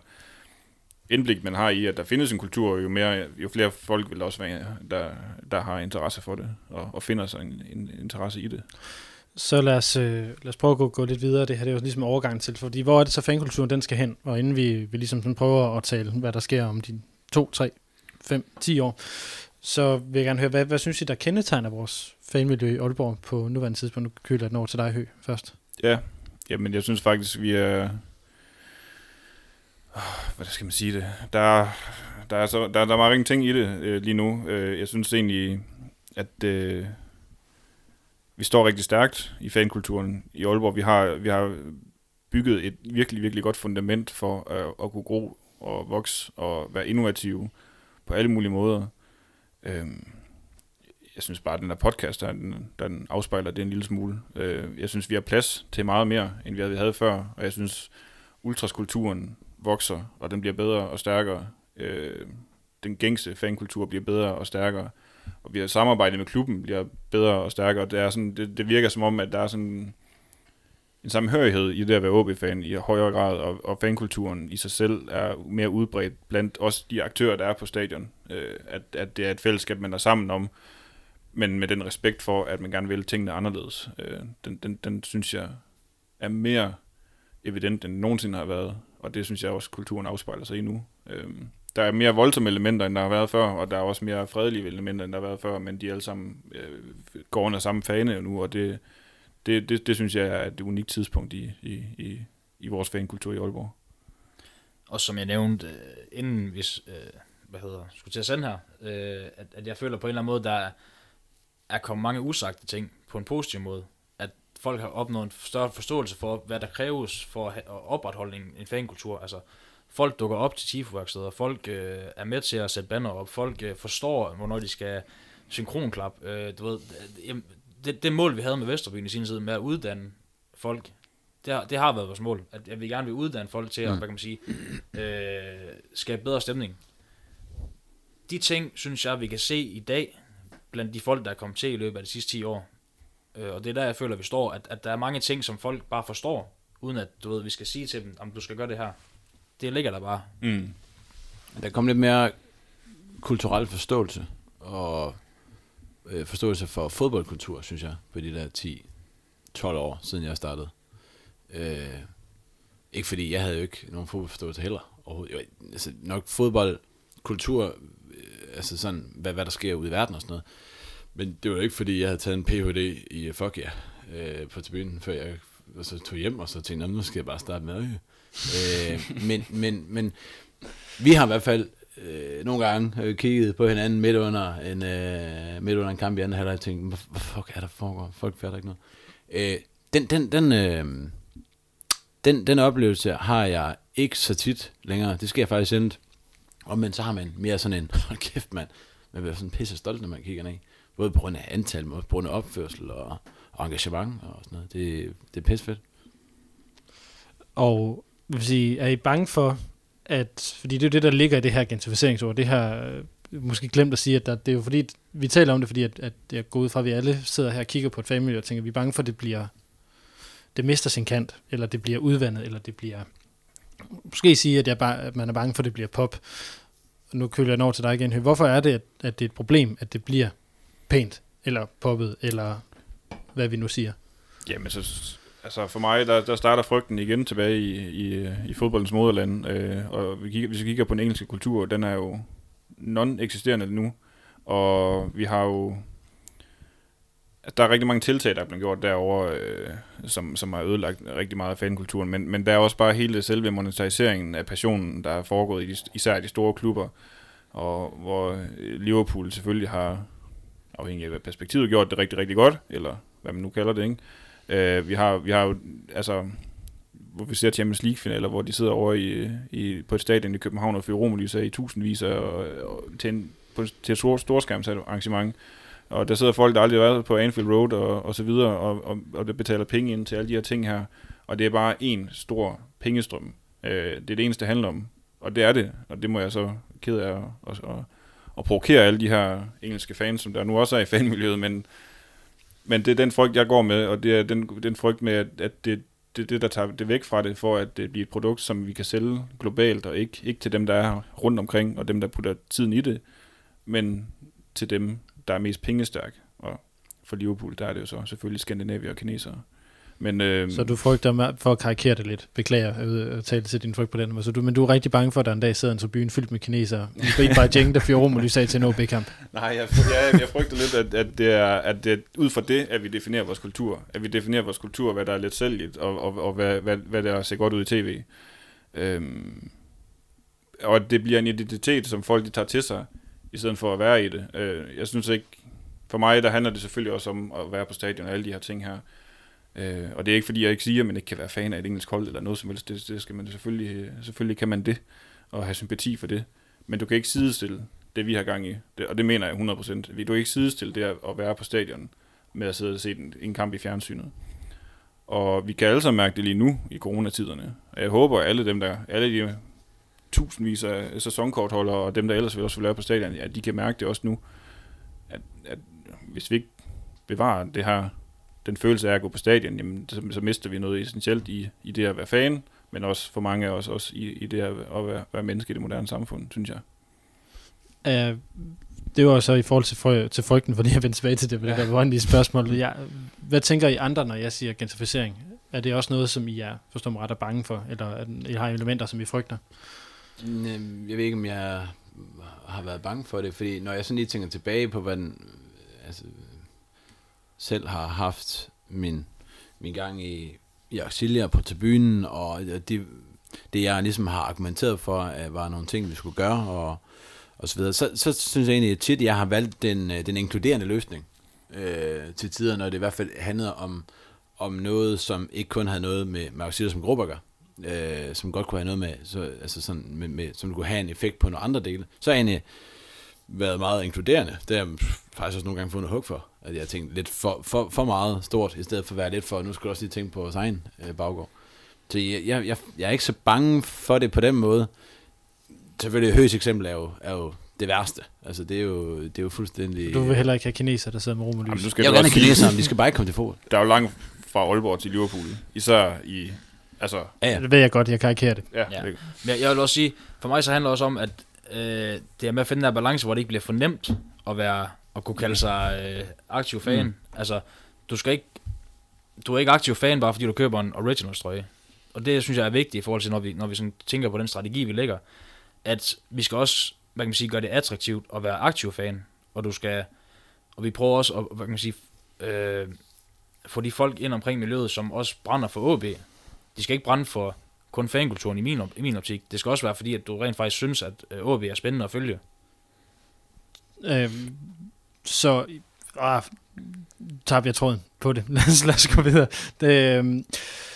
indblik man har i, at der findes en kultur, jo, mere, jo flere folk vil også være, der, der har interesse for det, og, og finder sig en, en interesse i det. Så lad os, øh, lad os prøve at gå, gå lidt videre. Det her det er jo ligesom overgang til, fordi hvor er det så fankulturen, den skal hen? Og inden vi, vi ligesom sådan prøver at tale, hvad der sker om de to, tre, fem, ti år, så vil jeg gerne høre, hvad, hvad synes I, der kendetegner vores fanmiljø i Aalborg på nuværende tidspunkt? Nu køler jeg den over til dig, Hø, først. Ja, jamen jeg synes faktisk, vi er... Hvad skal man sige det? Der, der, er, så, der, der er mange ting i det øh, lige nu. Øh, jeg synes egentlig, at øh, vi står rigtig stærkt i fankulturen i Aalborg. Vi har, vi har bygget et virkelig, virkelig godt fundament for at, at kunne gro og vokse og være innovative på alle mulige måder. Øhm, jeg synes bare, at den her podcast, der, den, den afspejler det en lille smule. Øh, jeg synes, vi har plads til meget mere, end vi havde før, og jeg synes, ultraskulturen vokser, og den bliver bedre og stærkere. Øh, den gængse fankultur bliver bedre og stærkere, og vi har samarbejdet med klubben bliver bedre og stærkere. Det, er sådan, det, det virker som om, at der er sådan en samhørighed i det at være OB-fan i højere grad, og, og fankulturen i sig selv er mere udbredt blandt også de aktører, der er på stadion. Øh, at, at det er et fællesskab, man er sammen om, men med den respekt for, at man gerne vil tingene anderledes. Øh, den, den, den synes jeg er mere evident, end nogensinde har været, og det synes jeg også, kulturen afspejler sig i nu. Øh, der er mere voldsomme elementer, end der har været før, og der er også mere fredelige elementer, end der har været før, men de alle sammen øh, går under samme fane nu, og det, det, det, det synes jeg er et unikt tidspunkt i, i, i, i vores fankultur i Aalborg. Og som jeg nævnte, øh, inden vi øh, hvad hedder, skulle til at sende her, øh, at, at jeg føler på en eller anden måde, der er kommet mange usagte ting på en positiv måde. At folk har opnået en større forståelse for, hvad der kræves for at opretholde en, en fankultur. Altså, folk dukker op til tifo folk øh, er med til at sætte banner op, folk øh, forstår, hvornår de skal synkronklap. Øh, du ved, øh, det, det mål, vi havde med Vesterbyen i sin tid, med at uddanne folk, det har, det har været vores mål. At, at vi gerne vil uddanne folk til at, mm. hvad kan man sige, øh, skabe bedre stemning. De ting, synes jeg, vi kan se i dag, blandt de folk, der er kommet til i løbet af de sidste 10 år. Øh, og det er der, jeg føler, vi står, at, at der er mange ting, som folk bare forstår, uden at, du ved, vi skal sige til dem, om du skal gøre det her. Det ligger der bare. Mm. Der kom lidt mere kulturel forståelse, og øh, forståelse for fodboldkultur, synes jeg, på de der 10-12 år, siden jeg startede. Øh, ikke fordi jeg havde jo ikke nogen fodboldforståelse heller. Overhovedet. Jo, altså, nok fodboldkultur, øh, altså sådan, hvad, hvad der sker ude i verden og sådan noget. Men det var jo ikke fordi, jeg havde taget en Ph.D. i fuck ja, øh, på tribunen, før jeg så tog hjem, og så tænkte, nu skal jeg bare starte med øh, men, men, men vi har i hvert fald øh, nogle gange øh, kigget på hinanden midt under en, øh, midt under en kamp i anden halvleg og tænkt, hvad, hvad fuck er der foregår? Folk fatter ikke noget. Øh, den, den, den, øh, den, den oplevelse har jeg ikke så tit længere. Det sker faktisk sjældent. Og men så har man mere sådan en, hold kæft mand, man bliver sådan pisse stolt, når man kigger ned. Både på grund af antal, men også på grund af opførsel og, og engagement og sådan noget. Det, det er pisse fedt. Og vil sige, er I bange for, at, fordi det er jo det, der ligger i det her gentrificeringsord, det her, øh, måske glemt at sige, at der, det er jo fordi, vi taler om det, fordi at, at jeg går ud fra, at vi alle sidder her og kigger på et family og tænker, at vi er bange for, at det bliver, det mister sin kant, eller det bliver udvandet, eller det bliver, måske sige, at, jeg bare, at man er bange for, at det bliver pop. Og nu køler jeg over til dig igen. Hvorfor er det, at, at det er et problem, at det bliver pænt, eller poppet, eller hvad vi nu siger? Jamen, så Altså for mig, der, der starter frygten igen tilbage i, i, i fodboldens moderland, øh, og vi kigger, hvis vi kigger på den engelske kultur, den er jo non-eksisterende nu, og vi har jo der er rigtig mange tiltag, der er blevet gjort derovre, øh, som, som har ødelagt rigtig meget af fankulturen, men, men der er også bare hele selve monetariseringen af passionen, der er foregået i de, især i de store klubber, og hvor øh, Liverpool selvfølgelig har, afhængig af hvad perspektivet, gjort det rigtig, rigtig godt, eller hvad man nu kalder det, ikke? Øh, vi har, vi har jo, altså, hvor vi ser Champions League-finaler, hvor de sidder over i, i, på et stadion i København og fyrer romerlyser i tusindvis af, og, og til, en, på, til et stort storskærmsarrangement. Og der sidder folk, der aldrig har været på Anfield Road og, og så videre, og, og, og der betaler penge ind til alle de her ting her. Og det er bare en stor pengestrøm. Øh, det er det eneste, det handler om. Og det er det, og det må jeg så ked af at, at, at, at provokere alle de her engelske fans, som der nu også er i fanmiljøet, men, men det er den frygt, jeg går med, og det er den, den frygt med, at, det, det det, der tager det væk fra det, for at det bliver et produkt, som vi kan sælge globalt, og ikke, ikke til dem, der er rundt omkring, og dem, der putter tiden i det, men til dem, der er mest pengestærk. Og for Liverpool, der er det jo så selvfølgelig skandinavier og kinesere. Men, øh, så du frygter, for at karikere det lidt, beklager at tale til din frygt på den måde, så du, men du er rigtig bange for, at der en dag sidder en tribune fyldt med kinesere, ikke bare Jeng, der fyrer rum, og du sagde til en OB-kamp. Nej, jeg, jeg, jeg frygter lidt, at, at, det er, at det er ud fra det, at vi definerer vores kultur. At vi definerer vores kultur, hvad der er lidt sælgeligt, og, og, og hvad, hvad, hvad der ser godt ud i tv. Øhm, og at det bliver en identitet, som folk de tager til sig, i stedet for at være i det. Øh, jeg synes ikke, for mig der handler det selvfølgelig også om at være på stadion og alle de her ting her. Øh, og det er ikke fordi, jeg ikke siger, at man ikke kan være fan af et engelsk hold eller noget som helst. Det, det skal man selvfølgelig, øh, selvfølgelig kan man det, og have sympati for det. Men du kan ikke sidestille det, vi har gang i. Det, og det mener jeg 100%. Vi du kan ikke sidestille det at være på stadion med at sidde og se en, en kamp i fjernsynet. Og vi kan alle sammen mærke det lige nu i coronatiderne. Og jeg håber, at alle dem, der, alle de tusindvis af sæsonkortholdere, og dem, der ellers vil også vil være på stadion, at de kan mærke det også nu, at, at hvis vi ikke bevarer det her den følelse af at gå på stadion, jamen, så, så mister vi noget essentielt i, i det at være fan, men også for mange af os også i, i det at, at være, være menneske i det moderne samfund, synes jeg. Uh, det var så i forhold til, for, til frygten, fordi jeg vendte tilbage til det, ja. det var en spørgsmål. Jeg, hvad tænker I andre, når jeg siger gentrificering? Er det også noget, som I er, forstår mig ret, er bange for, eller er, I har elementer, som I frygter? Jeg ved ikke, om jeg har været bange for det, fordi når jeg sådan lige tænker tilbage på, hvad den, altså, selv har haft min, min gang i, i Auxilia på tribunen, og det, det jeg ligesom har argumenteret for, at var nogle ting, vi skulle gøre, og, og så videre, så, så synes jeg egentlig at tit, at jeg har valgt den, øh, den inkluderende løsning øh, til tider, når det i hvert fald handlede om, om noget, som ikke kun havde noget med, med Auxilia som grupper gør, øh, som godt kunne have noget med, så, altså sådan, med, med, som kunne have en effekt på nogle andre dele, så har jeg egentlig været meget inkluderende. Det har jeg faktisk også nogle gange fundet hug for at jeg tænkte lidt for, for, for meget stort, i stedet for at være lidt for, nu skal du også lige tænke på vores egen øh, baggård. Så jeg, jeg, jeg, jeg er ikke så bange for det på den måde. Selvfølgelig, Høs eksempel er jo, er jo det værste. Altså, det er jo, det er jo fuldstændig... Du vil heller ikke have kineser, der sidder med rom og lys. Jeg vil gerne have kineser, de skal bare ikke komme til fod. Der er jo langt fra Aalborg til Liverpool. Især i... Altså, ja, ja. Det ved jeg godt, jeg karikerer det. Ja, ja. Men jeg vil også sige, for mig så handler det også om, at øh, det er med at finde den der balance, hvor det ikke bliver for nemt at være at kunne kalde sig øh, aktiv fan. Mm. Altså, du skal ikke, du er ikke aktiv fan, bare fordi du køber en original trøje. Og det synes jeg er vigtigt i forhold til, når vi, når vi sådan tænker på den strategi, vi lægger, at vi skal også, hvad kan man sige, gøre det attraktivt at være aktiv fan. Og du skal, og vi prøver også at, hvad kan man sige, øh, få de folk ind omkring miljøet, som også brænder for OB. De skal ikke brænde for kun fankulturen i min, i min optik. Det skal også være fordi, at du rent faktisk synes, at OB øh, er spændende at følge. Øh, så ah, tager vi tråden på det. lad, os, lad os gå videre. Det, øhm,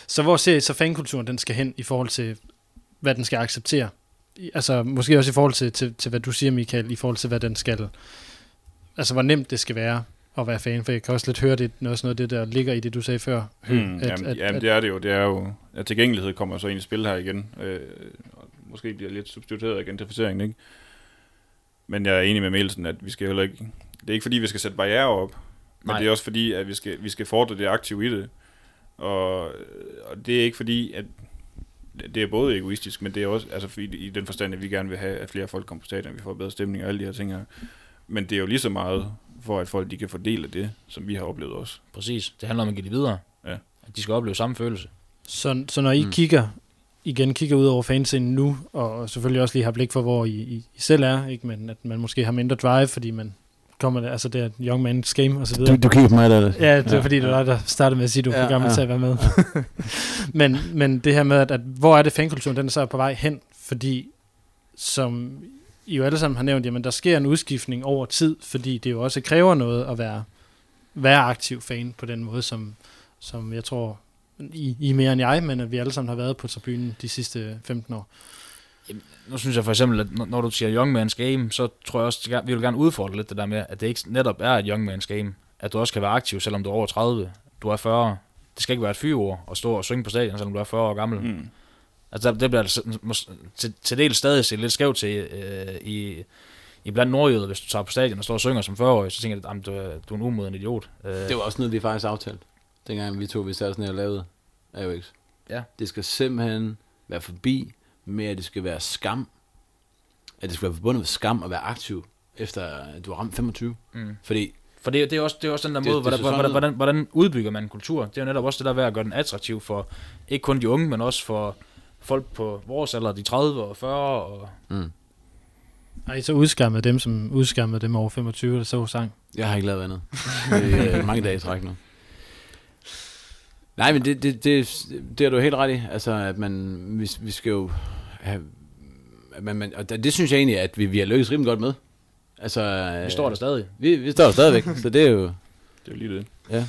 så hvor ser I så fankulturen den skal hen i forhold til, hvad den skal acceptere? Altså måske også i forhold til, til, til hvad du siger, Michael, i forhold til, hvad den skal... Altså hvor nemt det skal være at være fan, for jeg kan også lidt høre, det er også noget af det, der ligger i det, du sagde før. Hmm, at, jamen, at, jamen at, det er det jo. Det er jo, at tilgængelighed kommer så ind i spil her igen. Øh, og måske bliver lidt substitueret af gentrificeringen, ikke? Men jeg er enig med Mielsen, at vi skal heller ikke det er ikke fordi, vi skal sætte barriere op, men Nej. det er også fordi, at vi skal, vi skal fordre det aktive i det. Og, og det er ikke fordi, at det er både egoistisk, men det er også altså, i, i den forstand, at vi gerne vil have, at flere folk kommer på stadion, vi får bedre stemning og alle de her ting her. Men det er jo lige så meget for, at folk de kan fordele det, som vi har oplevet også. Præcis. Det handler om at give det videre. Ja. at de skal opleve samme følelse. Så, så når I mm. kigger, igen kigger ud over fanscenen nu, og selvfølgelig også lige har blik for, hvor I, I, I selv er, ikke? men at man måske har mindre drive, fordi man kommer, altså det er young man's game og så videre. Du, du kigger på mig, der Ja, det er ja, fordi, det var der startede med at sige, at du er ja, for gammel ja. til at være med. Men, men det her med, at, at hvor er det fankulturen, den er så på vej hen, fordi som I jo alle sammen har nævnt, jamen der sker en udskiftning over tid, fordi det jo også kræver noget at være, være aktiv fan på den måde, som, som jeg tror, I, I mere end jeg, men at vi alle sammen har været på tribunen de sidste 15 år. Jamen, nu synes jeg for eksempel, at når du siger young man's game, så tror jeg også, at vi vil gerne udfordre lidt det der med, at det ikke netop er et young man's game. At du også kan være aktiv, selvom du er over 30, du er 40. Det skal ikke være et fyreord at stå og synge på stadion, selvom du er 40 år gammel. Mm. Altså, det bliver altså, til, til del stadig set lidt skævt til øh, i, i blandt nordjyder, hvis du tager på stadion og står og synger som 40-årig, så tænker jeg, at du, er, du er en umoden idiot. Øh. Det var også noget, vi faktisk aftalte, dengang vi to, vi satte sådan her og lavede AUX. Ja. Det skal simpelthen være forbi med, at det skal være skam. At det skal være forbundet med skam at være aktiv, efter at du har ramt 25. Mm. Fordi for det, det, er også, det er også den der måde, det, hvordan, hvordan, hvordan, hvordan udbygger man en kultur. Det er jo netop også det der ved at gøre den attraktiv for ikke kun de unge, men også for folk på vores alder, de 30 og 40. Og... Mm. Har I så udskammede dem, som udskammede dem over 25, der så sang? Jeg har ikke lavet andet. det er mange dage i træk nu. Nej, men det, det, det, det er du helt ret i. Altså, at man, vi, vi skal jo Man, man, og det synes jeg egentlig, at vi, vi har lykkes rimelig godt med. Altså, vi står der stadig. Vi, vi står der stadigvæk, så det er jo... Det er jo lige det. Ja.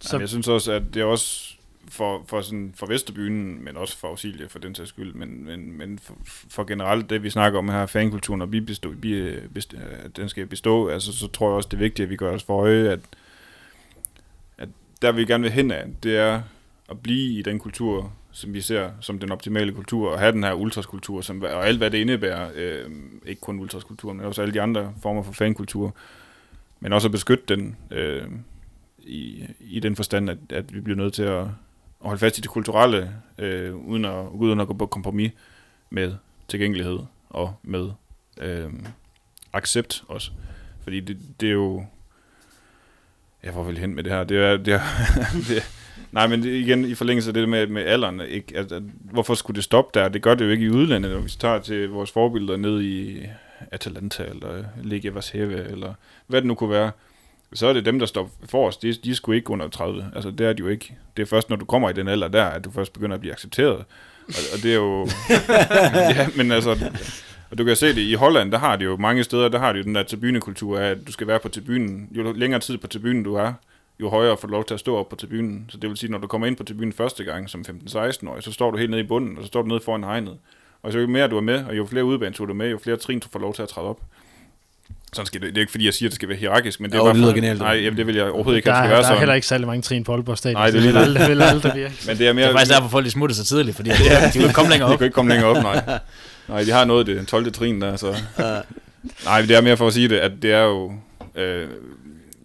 Så... Jamen, jeg synes også, at det er også for, for, sådan, for Vesterbyen, men også for Auxilia for den sags skyld, men, men, men for, for generelt det, vi snakker om her, fankulturen, og vi bestå, vi, bestå, at den skal bestå, altså, så tror jeg også, det er vigtigt, at vi gør os for øje, at, at der vi gerne vil hen af, det er at blive i den kultur, som vi ser som den optimale kultur, og have den her ultraskultur, som, og alt hvad det indebærer, øh, ikke kun ultraskultur, men også alle de andre former for fankultur, men også at beskytte den øh, i, i den forstand, at, at vi bliver nødt til at, at holde fast i det kulturelle, øh, uden, at, uden at gå på kompromis med tilgængelighed og med øh, accept også. Fordi det, det er jo... Jeg får vel hen med det her. Det er, det er, det, nej, men igen, i forlængelse af det med, med alderen, ikke? At, at, hvorfor skulle det stoppe der? Det gør det jo ikke i udlandet, når vi tager til vores forbilleder ned i Atalanta, eller Ligue Varseve, eller hvad det nu kunne være så er det dem, der står forrest. De, de er sgu ikke under 30. Altså, det er de jo ikke. Det er først, når du kommer i den alder der, at du først begynder at blive accepteret. Og, og det er jo... ja, men altså... Og du kan se det, i Holland, der har de jo mange steder, der har de jo den der tribunekultur af, at du skal være på tribunen. Jo længere tid på tribunen du er, jo højere får du lov til at stå op på tribunen. Så det vil sige, når du kommer ind på tribunen første gang som 15-16-årig, så står du helt nede i bunden, og så står du nede foran hegnet. Og så jo mere du er med, og jo flere udbaneture du er med, jo flere trin du får lov til at træde op. Sådan skal det, det er ikke fordi, jeg siger, at det skal være hierarkisk, men det er bare... Det lyder genialt. Nej, jamen, det vil jeg overhovedet ikke, der, at det skal være der sådan. Der er heller ikke særlig mange trin på Aalborg Stadion. Nej, det, vil aldrig, vil aldrig virke. men det er mere... Det er faktisk derfor, folk de smutter så tidligt, fordi ja, de kan ikke komme længere op. de kan ikke komme længere op, nej. Nej, de har noget det 12. trin der, så... nej, det er mere for at sige det, at det er jo... Øh,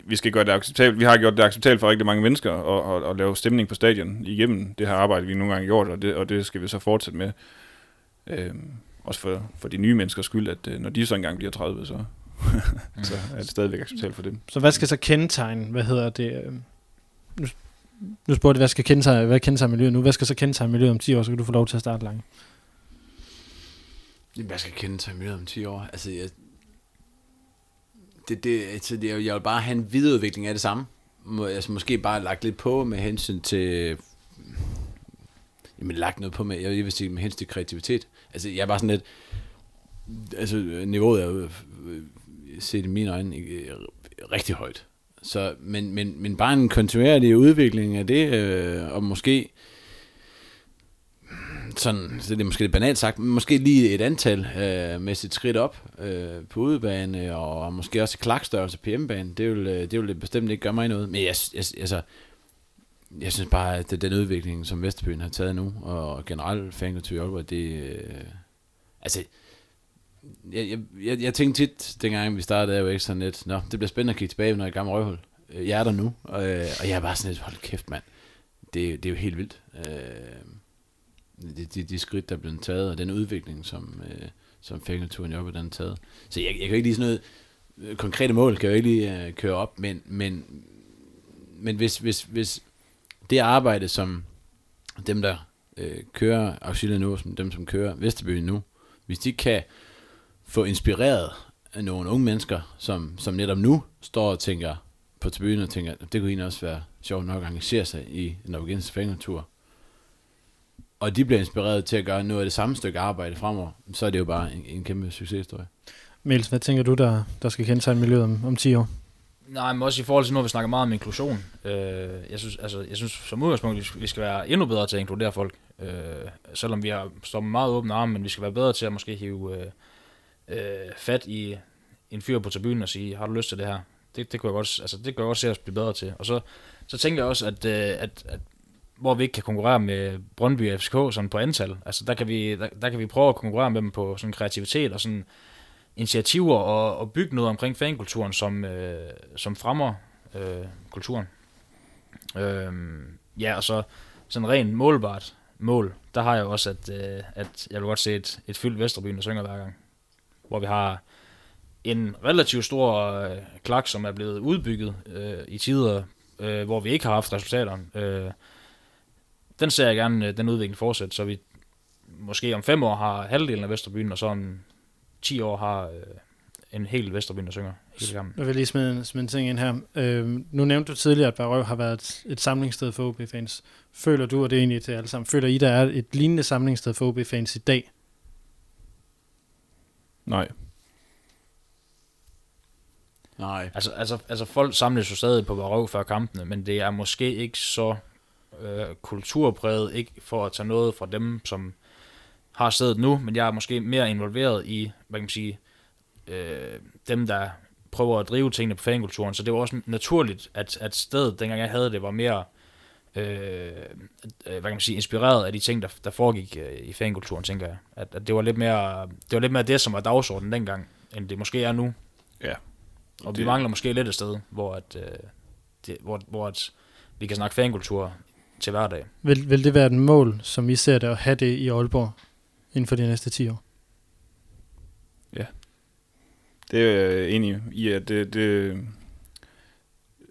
vi skal gøre det acceptabelt. Vi har gjort det acceptabelt for rigtig mange mennesker at, at, at lave stemning på stadion igennem det her arbejde, vi nogle gange har gjort, og det, og det skal vi så fortsætte med. Øh, også for, for de nye menneskers skyld, at øh, når de så engang bliver 30, så, så er det stadigvæk acceptabelt for dem. Så hvad skal så kendetegne, hvad hedder det, øh, nu, nu spurgte jeg, hvad skal kendetegne, hvad kendetegne miljøet nu, hvad skal så kendetegne miljøet om 10 år, så kan du få lov til at starte langt. Hvad skal kendetegne miljøet om 10 år? Altså, jeg, det, det, altså, det, jeg vil bare have en videreudvikling af det samme. Må, altså, måske bare lagt lidt på med hensyn til... Jamen, lagt noget på med, jeg vil sige, med hensyn til kreativitet. Altså, jeg er bare sådan lidt... Altså, niveauet er jo øh, set i mine øjne øh, rigtig højt. Så, men, men, men bare en kontinuerlig udvikling af det, øh, og måske sådan, så det er måske lidt banalt sagt, men måske lige et antal øh, med sit skridt op øh, på udebane, og måske også klakstørrelse på hjemmebane, det vil, øh, det vil bestemt ikke gøre mig noget. Men jeg, jeg, altså, jeg synes bare, at den udvikling, som Vesterbyen har taget nu, og generelt fankultur i Aalborg, det, øh, altså, jeg, jeg, jeg, jeg tænkte tit, dengang vi startede, jo ikke sådan lidt, nå, det bliver spændende at kigge tilbage, når jeg er gammel røvhul. Øh, jeg er der nu, og, øh, og jeg er bare sådan lidt, hold kæft mand, det, det er jo helt vildt. Øh, de, de, de skridt, der er blevet taget, og den udvikling, som, øh, som fængselturen i den er taget. Så jeg, jeg kan ikke lige sådan noget, øh, konkrete mål kan jeg ikke lige øh, køre op, men, men, men hvis, hvis, hvis det arbejde, som dem, der øh, kører Auxilia nu, som dem, som kører Vesterbyen nu, hvis de kan få inspireret af nogle unge mennesker, som, som netop nu står og tænker på tribunen og tænker, det kunne egentlig også være sjovt nok at engagere sig i en Norwegians fængeltur, og de bliver inspireret til at gøre noget af det samme stykke arbejde fremover, så er det jo bare en, en kæmpe succeshistorie. Mils, hvad tænker du, der, der skal kendetegne miljøet om, om 10 år? Nej, men også i forhold til nu, vi snakker meget om inklusion. Øh, jeg, synes, altså, jeg synes som udgangspunkt, vi skal- vi skal være endnu bedre til at inkludere folk. Øh, selvom vi har står med meget åbne arme, men vi skal være bedre til at måske hive øh, øh, fat i en fyr på tribunen og sige, har du lyst til det her? Det, det, kunne jeg godt, altså, det kan jeg godt se os blive bedre til. Og så, så tænker jeg også, at, øh, at, at hvor vi ikke kan konkurrere med Brøndby og FCK sådan på antal, altså der kan, vi, der, der kan vi prøve at konkurrere med dem på sådan kreativitet og sådan initiativer og, og bygge noget omkring fankulturen, som, øh, som fremmer øh, kulturen. Øh, ja, og så sådan rent målbart mål, der har jeg også, at, øh, at jeg vil godt se et, et fyldt Vesterbyen, der synger hver gang. Hvor vi har en relativt stor øh, klak, som er blevet udbygget øh, i tider, øh, hvor vi ikke har haft resultaterne. Øh, den ser jeg gerne, øh, den udvikling fortsætte, så vi måske om fem år har halvdelen af Vesterbyen, og så om 10 år har øh, en hel Vesterbyen, der synger hele sammen. Jeg vil lige smide, en- smide en ting ind her. Øh, nu nævnte du tidligere, at Barøv har været et, et samlingssted for OB-fans. Føler du, og det er egentlig til alle sammen, føler I, der er et lignende samlingssted for OB-fans i dag? Nej. Nej. Altså, altså, altså folk samles jo stadig på Barøv før kampene, men det er måske ikke så øh, kulturpræget, ikke for at tage noget fra dem, som har stedet nu, men jeg er måske mere involveret i, hvad kan man sige, øh, dem, der prøver at drive tingene på fankulturen, så det var også naturligt, at, at stedet, dengang jeg havde det, var mere øh, øh, hvad kan man sige, inspireret af de ting, der, der foregik øh, i fankulturen, tænker jeg. At, at det, var lidt mere, det var lidt mere det, som var dagsordenen dengang, end det måske er nu. Ja. Og vi Det- mangler måske lidt et sted, hvor, at, øh, det, hvor, hvor at vi kan snakke fankultur til hverdag. Vil, vil det være et mål, som I ser det, at have det i Aalborg inden for de næste 10 år? Det er jeg enig i, at det, det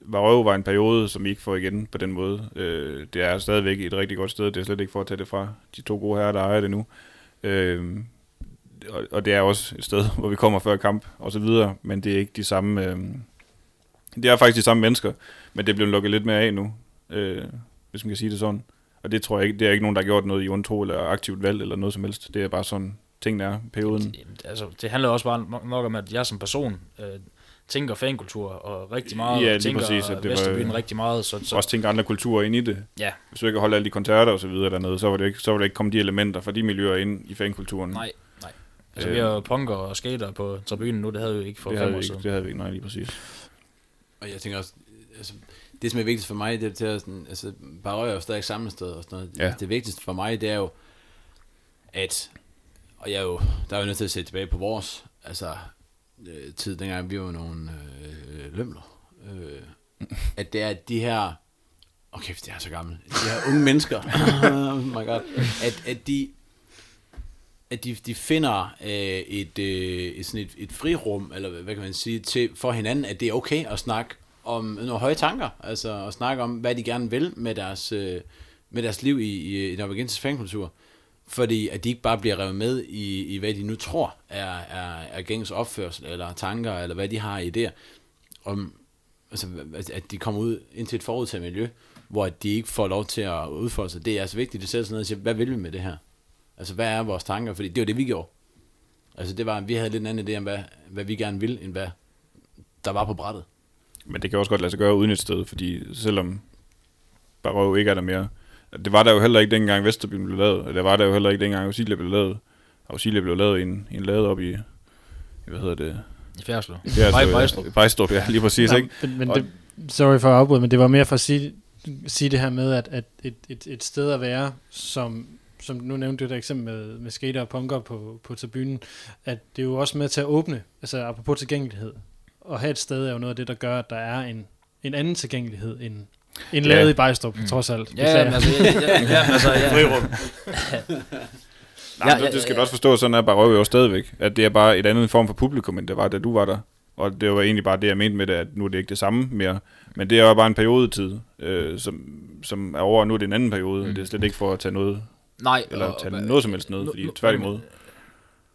Varøv var en periode, som vi ikke får igen på den måde. Øh, det er stadigvæk et rigtig godt sted. Det er slet ikke for at tage det fra de to gode herrer, der ejer det nu. Øh, og, og det er også et sted, hvor vi kommer før kamp og så videre, men det er ikke de samme... Øh, det er faktisk de samme mennesker, men det er blevet lukket lidt mere af nu, øh, hvis man kan sige det sådan. Og det tror jeg ikke, det er ikke nogen, der har gjort noget i undtro eller aktivt valg eller noget som helst. Det er bare sådan, tingene er i perioden. Det, altså, det handler også bare nok- om, at jeg som person øh, tænker fankultur og rigtig meget, Ja, og lige tænker præcis, at det var- Vesterbyen rigtig meget. Så, Så så, også tænke andre kulturer ind i det. Ja. Hvis du ikke holder alle de koncerter og så videre dernede, så var det ikke, så var det ikke komme de elementer fra de miljøer ind i fankulturen. nej, nej. Altså, Øh. vi har punker og skater på tribunen nu, det havde vi jo ikke for det fem år siden. ikke, det havde vi ikke, nej lige præcis. Og jeg tænker også, altså, det som er vigtigst for mig, det er til at sådan, altså, Barøj er jo stadig samme sted og sådan noget. Ja. Det vigtigste for mig, det er jo, at, og jeg er jo, der er jo nødt til at se tilbage på vores, altså, øh, tid, dengang vi var nogle øh, lømler, øh, at det er de her, okay, det er så gammel, de her unge mennesker, oh my god, at, at de, at de, de finder øh, et, øh, et, sådan et, et frirum, eller hvad kan man sige, til, for hinanden, at det er okay at snakke om nogle høje tanker, altså at snakke om, hvad de gerne vil med deres, øh, med deres liv i, i, i norvegensisk fankultur, fordi at de ikke bare bliver revet med i, i hvad de nu tror er, er, er gængs opførsel, eller tanker, eller hvad de har i idéer, om, altså, at- de kommer ud ind til et forudtaget miljø, hvor de ikke får lov til at udfolde sig. Det er altså vigtigt, at selv sig ned og hvad vil vi med det her? Altså, hvad er vores tanker? Fordi det var det, vi gjorde. Altså, det var, vi havde lidt en anden idé om, hvad, hvad vi gerne ville, end hvad der var på brættet. Men det kan også godt lade sig gøre uden et sted, fordi selvom Barøv ikke er der mere, det var der jo heller ikke dengang Vesterbyen blev lavet, og det var der jo heller ikke dengang Auxilia blev lavet. Auxilia blev lavet i en, i en lade op i, hvad hedder det? I. Ja, altså, Vej- Vejstrup. Vejstrup, ja, lige præcis, Nå, ikke? Men, men Og- det, sorry for at afbryde, men det var mere for at sige, sige det her med, at, at et, et, et sted at være, som, som nu nævnte du et eksempel med, med skater og punker på, på tribunen, at det er jo også med til at åbne, altså apropos tilgængelighed. At have et sted er jo noget af det, der gør, at der er en, en anden tilgængelighed end, end Ja. lavet i Bejstrup, mm. trods alt. Ja, men altså, ja, ja, ja, altså, ja. Nej, Ja, ja, ja, det skal ja. du også forstå, sådan er Barøv jo stadigvæk. At det er bare et andet form for publikum, end det var, da du var der. Og det var egentlig bare det, jeg mente med det, at nu er det ikke det samme mere. Men det er jo bare en periodetid, øh, som, som er over, og nu er det en anden periode. Mm. Det er slet ikke for at tage noget, Nej, eller og- tage noget som helst noget, fordi tværtimod.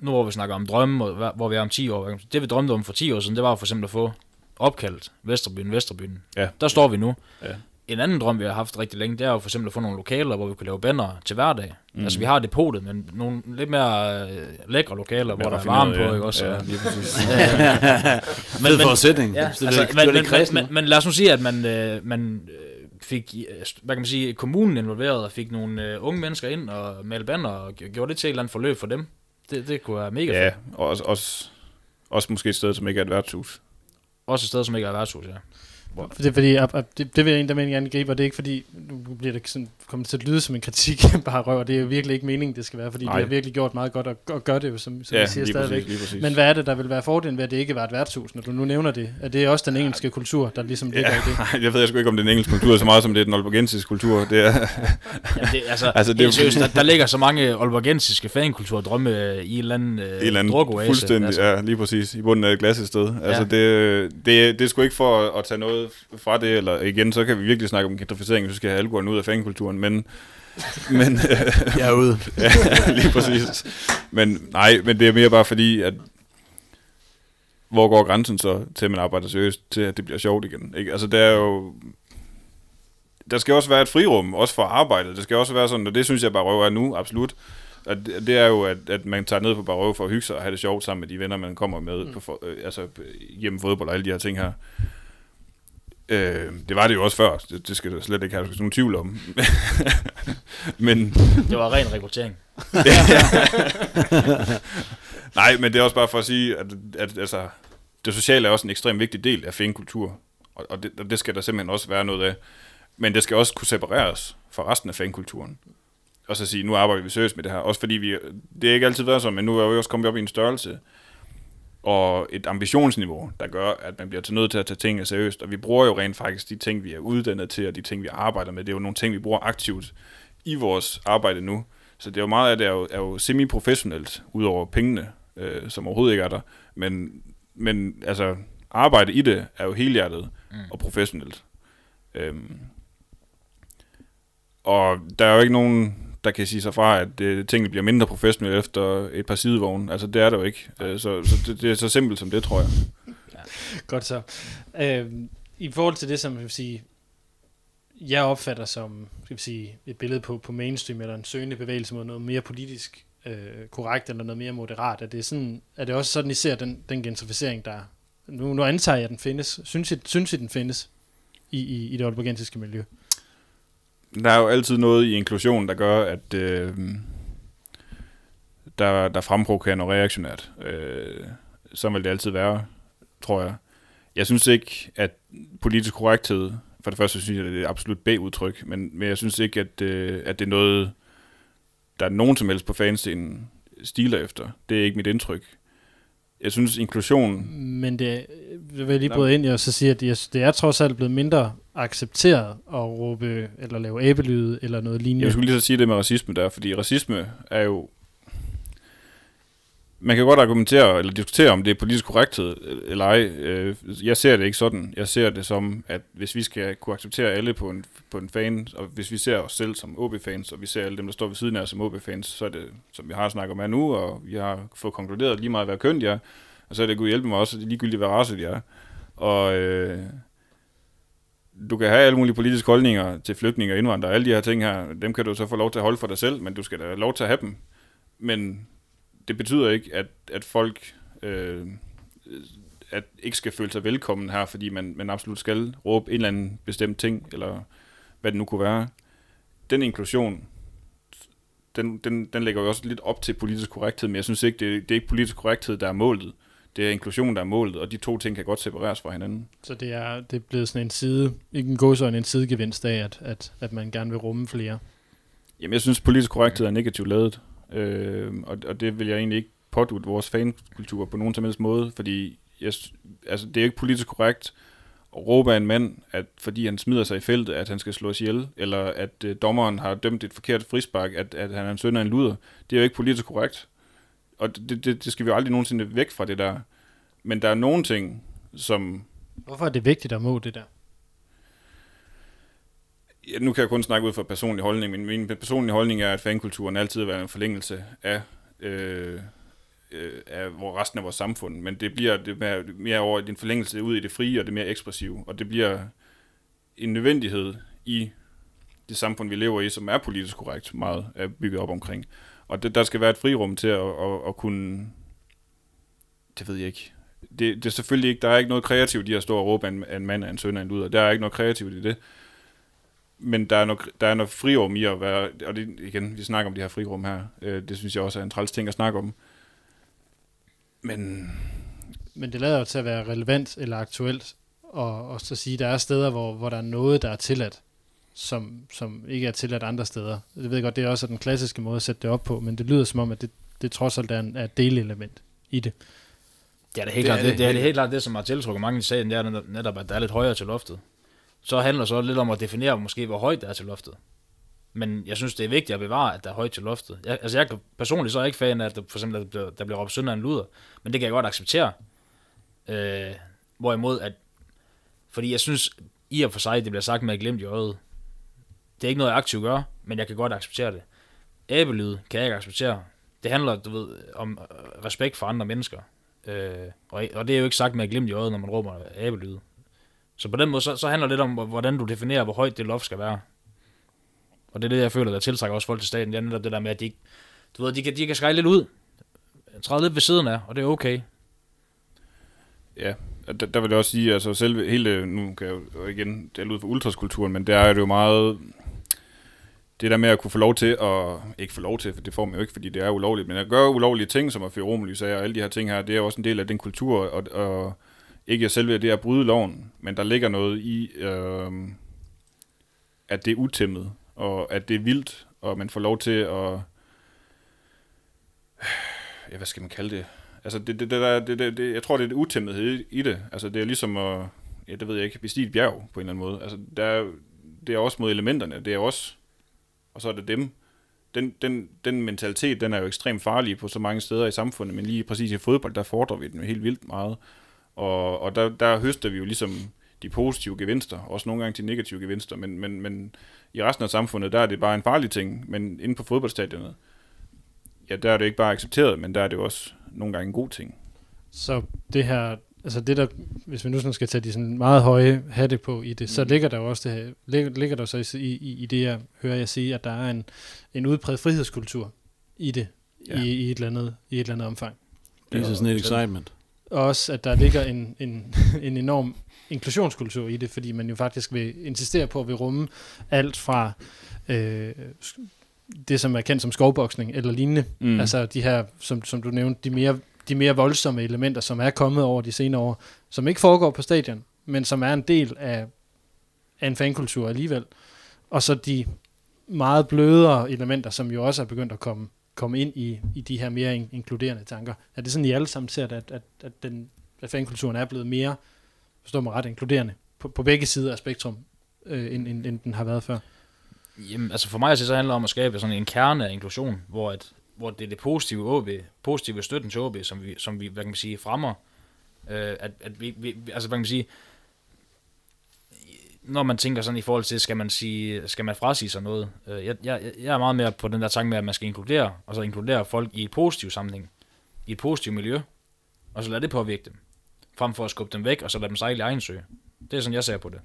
Nu hvor vi snakker om drømme, og hvor vi er om 10 år, det vi drømte om for 10 år siden, det var for eksempel at få opkaldt Vesterbyen, Vesterbyen. Ja. Der står vi nu. Ja. En anden drøm, vi har haft rigtig længe, det er jo for eksempel at få nogle lokaler, hvor vi kunne lave banner til hverdag. Mm. Altså vi har depotet, men nogle lidt mere øh, lækre lokaler, hvor der er varme på, ja. ikke også? Ja, lige præcis. Fed forudsætning. Ja, Så det altså, er- men, men, men, men, men lad os nu sige, at man, øh, man øh, fik, øh, hvad kan man sige, kommunen involveret og fik nogle øh, unge mennesker ind og malte banner og gj- gjorde det til et eller andet forløb for dem. Det, det kunne være mega ja, fedt. og også, også, også måske et sted, som ikke er et værtshus. Også et sted, som ikke er værtshus, ja. Det er fordi, at, at det, det vil jeg egentlig gerne gribe, og det er ikke fordi, nu bliver det sådan, kommer til at lyde som en kritik, bare røv, og det er virkelig ikke meningen, det skal være, fordi Nej. Det har virkelig gjort meget godt, og, og gør det jo, som, som ja, ja, siger lige stadigvæk. præcis, lige præcis. Men hvad er det, der vil være fordelen ved, at det ikke var et værtshus, når du nu nævner det? Er det også den engelske kultur, der ligesom ligger Ja, i det? jeg ved jeg sgu ikke, om det er den engelske kultur så meget, som det er den albergensiske kultur. Det er, Jamen, det, altså, Altså, det er seriøst, der, der, ligger så mange aalborgensiske fankulturdrømme øh, i en eller anden, øh, et eller andet fuldstændig, Altså, ja, lige præcis, i bunden af et glas et sted. Altså, det, det, det er sgu ikke for at tage noget fra det, eller igen, så kan vi virkelig snakke om gentrificering, hvis vi skal have alkoholen ud af fankulturen, men, men Jeg er ude. ja, lige præcis. Men nej, men det er mere bare fordi, at hvor går grænsen så til, at man arbejder seriøst, til at det bliver sjovt igen? Ikke? Altså, det er jo... Der skal også være et frirum, også for arbejdet. Det skal også være sådan, og det synes jeg bare røver er nu, absolut. At det, det er jo, at, at man tager ned på bare røve for at hygge sig og have det sjovt sammen med de venner, man kommer med mm. på, for, øh, altså, hjemme fodbold og alle de her ting her. Øh, det var det jo også før, det, det skal der slet ikke have nogen tvivl om. Men, det var ren rekruttering. Nej, men det er også bare for at sige, at, at altså, det sociale er også en ekstremt vigtig del af fankultur, og, og, det, og det skal der simpelthen også være noget af. Men det skal også kunne separeres fra resten af fankulturen. Og så sige, nu arbejder vi seriøst med det her. Også fordi vi, det er ikke altid været sådan, men nu er vi også kommet op i en størrelse og et ambitionsniveau, der gør, at man bliver til nødt til at tage tingene seriøst. Og vi bruger jo rent faktisk de ting, vi er uddannet til, og de ting, vi arbejder med. Det er jo nogle ting, vi bruger aktivt i vores arbejde nu. Så det er jo meget af det er jo, er jo semi-professionelt, udover pengene, øh, som overhovedet ikke er der. Men, men altså, arbejde i det er jo helhjertet mm. og professionelt. Øhm, og der er jo ikke nogen, der kan sige sig fra, at det, tingene bliver mindre professionelle efter et par sidevogne. Altså, det er der jo ikke. Øh, så så det, det er så simpelt som det, tror jeg. Ja, Godt så. Øh, I forhold til det, som jeg vil sige, jeg opfatter som skal vi sige, et billede på, på mainstream, eller en søgende bevægelse mod noget mere politisk øh, korrekt, eller noget mere moderat, er det, sådan, er det også sådan, I ser den, den gentrificering, der nu, nu antager jeg, at den findes. Synes I, synes I den findes i, i, i det aalborgensiske miljø? Der er jo altid noget i inklusion, der gør, at øh, der, der fremprovokerer noget reaktionært. Øh, sådan vil det altid være, tror jeg. Jeg synes ikke, at politisk korrekthed, for det første synes jeg, at det er et absolut B-udtryk, men, men jeg synes ikke, at, øh, at det er noget, der er nogen som helst på fanscenen stiler efter. Det er ikke mit indtryk. Jeg synes, inklusion Men det, det vil jeg lige bryde ind og så sige, at det, det er trods alt blevet mindre accepteret at råbe eller lave æbelyde eller noget lignende. Jeg skulle lige så sige det med racisme der, fordi racisme er jo... Man kan godt argumentere eller diskutere, om det er politisk korrekthed øh, eller ej. Øh, jeg ser det ikke sådan. Jeg ser det som, at hvis vi skal kunne acceptere alle på en, på en fan, og hvis vi ser os selv som OB-fans, og vi ser alle dem, der står ved siden af os som OB-fans, så er det, som vi har snakket om her nu, og vi har fået konkluderet lige meget, hvad køn de er, og så er det Gud hjælpe mig også, ligegyldigt hvad race de er. Og øh, du kan have alle mulige politiske holdninger til flygtninge og indvandrere, alle de her ting her, dem kan du så få lov til at holde for dig selv, men du skal da have lov til at have dem. Men det betyder ikke, at, at folk øh, at ikke skal føle sig velkommen her, fordi man, man absolut skal råbe en eller anden bestemt ting, eller hvad det nu kunne være. Den inklusion, den, den, den lægger jo også lidt op til politisk korrekthed, men jeg synes ikke, det, det er ikke politisk korrekthed, der er målet. Det er inklusion, der er målet, og de to ting kan godt separeres fra hinanden. Så det er, det er blevet sådan en side, ikke en gåsøjne, en sidegevinst af, at, at, at man gerne vil rumme flere. Jamen, jeg synes, politisk korrekthed er negativt lavet, øh, og, og det vil jeg egentlig ikke pådute vores fankultur på nogen som helst måde, fordi jeg, altså, det er ikke politisk korrekt at råbe af en mand, at fordi han smider sig i feltet, at han skal slås ihjel, eller at øh, dommeren har dømt et forkert frispark, at, at han er en søn af en luder. Det er jo ikke politisk korrekt. Og det, det, det skal vi jo aldrig nogensinde væk fra det der. Men der er nogle ting, som Hvorfor er det vigtigt at må det der? Ja, nu kan jeg kun snakke ud fra personlig holdning, men min personlige holdning er, at fankulturen altid har været en forlængelse af, øh, øh, af resten af vores samfund, men det bliver det mere, mere over en forlængelse ud i det frie og det mere ekspressive, og det bliver en nødvendighed i det samfund, vi lever i, som er politisk korrekt meget er bygget op omkring. Og det, der skal være et frirum til at, at, at kunne, det ved jeg ikke, det, det er selvfølgelig ikke, der er ikke noget kreativt i at stå og råbe en, en mand af en søn af en luder. Der er ikke noget kreativt i det men der er, noget, der er noget frirum i at være, og det, igen, vi snakker om de her frirum her, øh, det synes jeg også er en træls ting at snakke om. Men... Men det lader jo til at være relevant eller aktuelt, og, og så sige, der er steder, hvor, hvor der er noget, der er tilladt, som, som ikke er tilladt andre steder. Jeg ved godt, det er også den klassiske måde at sætte det op på, men det lyder som om, at det, det trods alt er, en, er et delelement i det. Ja, det er helt, det, klart, det, det, er det helt klart det, som har tiltrukket mange i sagen, det er netop, at der er lidt højere til loftet så handler det så lidt om at definere måske, hvor højt det er til loftet. Men jeg synes, det er vigtigt at bevare, at der er højt til loftet. Jeg, altså jeg personligt så er jeg ikke fan af, at der, for eksempel, der bliver, der bliver råbt sønder en luder. Men det kan jeg godt acceptere. Øh, hvorimod, at... Fordi jeg synes, i og for sig, det bliver sagt med at glemt i øjet. Det er ikke noget, jeg aktivt gør, men jeg kan godt acceptere det. Æbelyd kan jeg ikke acceptere. Det handler, du ved, om øh, respekt for andre mennesker. Øh, og, og det er jo ikke sagt med at glemt i øjet, når man råber æbelyd. Så på den måde, så, så handler det lidt om, hvordan du definerer, hvor højt det loft skal være. Og det er det, jeg føler, der tiltrækker også folk til staten. Det er netop det der med, at de, du ved, de, kan, de kan skrække lidt ud. Træde lidt ved siden af, og det er okay. Ja, der, der vil jeg også sige, altså selve hele, nu kan jeg jo igen det er ud for ultraskulturen, men der er det jo meget, det der med at kunne få lov til, at, ikke få lov til, for det får man jo ikke, fordi det er ulovligt, men at gøre ulovlige ting, som at føre romelys af, og alle de her ting her, det er også en del af den kultur, og, og ikke selve det at bryde loven, men der ligger noget i, øh, at det er utæmmet, og at det er vildt, og man får lov til at, ja, hvad skal man kalde det? Altså, det, det, det, det, det, det, jeg tror, det er det utæmmethed i det. Altså, det er ligesom at, ja, det ved jeg ikke, bestige et bjerg på en eller anden måde. Altså, der er, det er også mod elementerne, det er også, og så er det dem. Den, den, den mentalitet, den er jo ekstremt farlig på så mange steder i samfundet, men lige præcis i fodbold, der fordrer vi den jo helt vildt meget. Og, og der, der høster vi jo ligesom de positive gevinster, også nogle gange de negative gevinster, men, men, men i resten af samfundet, der er det bare en farlig ting, men inde på fodboldstadionet, ja, der er det ikke bare accepteret, men der er det også nogle gange en god ting. Så det her, altså det der, hvis vi nu sådan skal tage de sådan meget høje hatte på i det, mm. så ligger der jo også det her, ligger, ligger der så i, i, i det, jeg hører jeg sige, at der er en, en udbredt frihedskultur i det, ja. i, i, et eller andet, i et eller andet omfang. Det er sådan et excitement og også, at der ligger en, en, en enorm inklusionskultur i det, fordi man jo faktisk vil insistere på at vil rumme alt fra øh, det, som er kendt som skovboksning eller lignende. Mm. Altså de her, som, som du nævnte, de mere, de mere voldsomme elementer, som er kommet over de senere år, som ikke foregår på stadion, men som er en del af, af en fankultur alligevel. Og så de meget blødere elementer, som jo også er begyndt at komme komme ind i, i de her mere in- inkluderende tanker. Er det sådan, I alle sammen ser, at, at, at, den, at fankulturen er blevet mere, forstår mig ret, inkluderende på, på begge sider af spektrum, øh, end, end, end den har været før? Jamen, altså for mig så handler det om at skabe sådan en kerne af inklusion, hvor, at, hvor det er det positive OB, positive støtten til OB, som vi, som vi hvad kan man sige, fremmer. Øh, at, at vi, vi, altså hvad kan man sige, når man tænker sådan i forhold til, skal man, sige, skal man frasige sig noget? Øh, jeg, jeg, jeg er meget mere på den der tanke med, at man skal inkludere, og så inkludere folk i et positivt sammenhæng, i et positivt miljø, og så lade det påvirke dem, frem for at skubbe dem væk, og så lade dem sejle i egen sø. Det er sådan, jeg ser på det.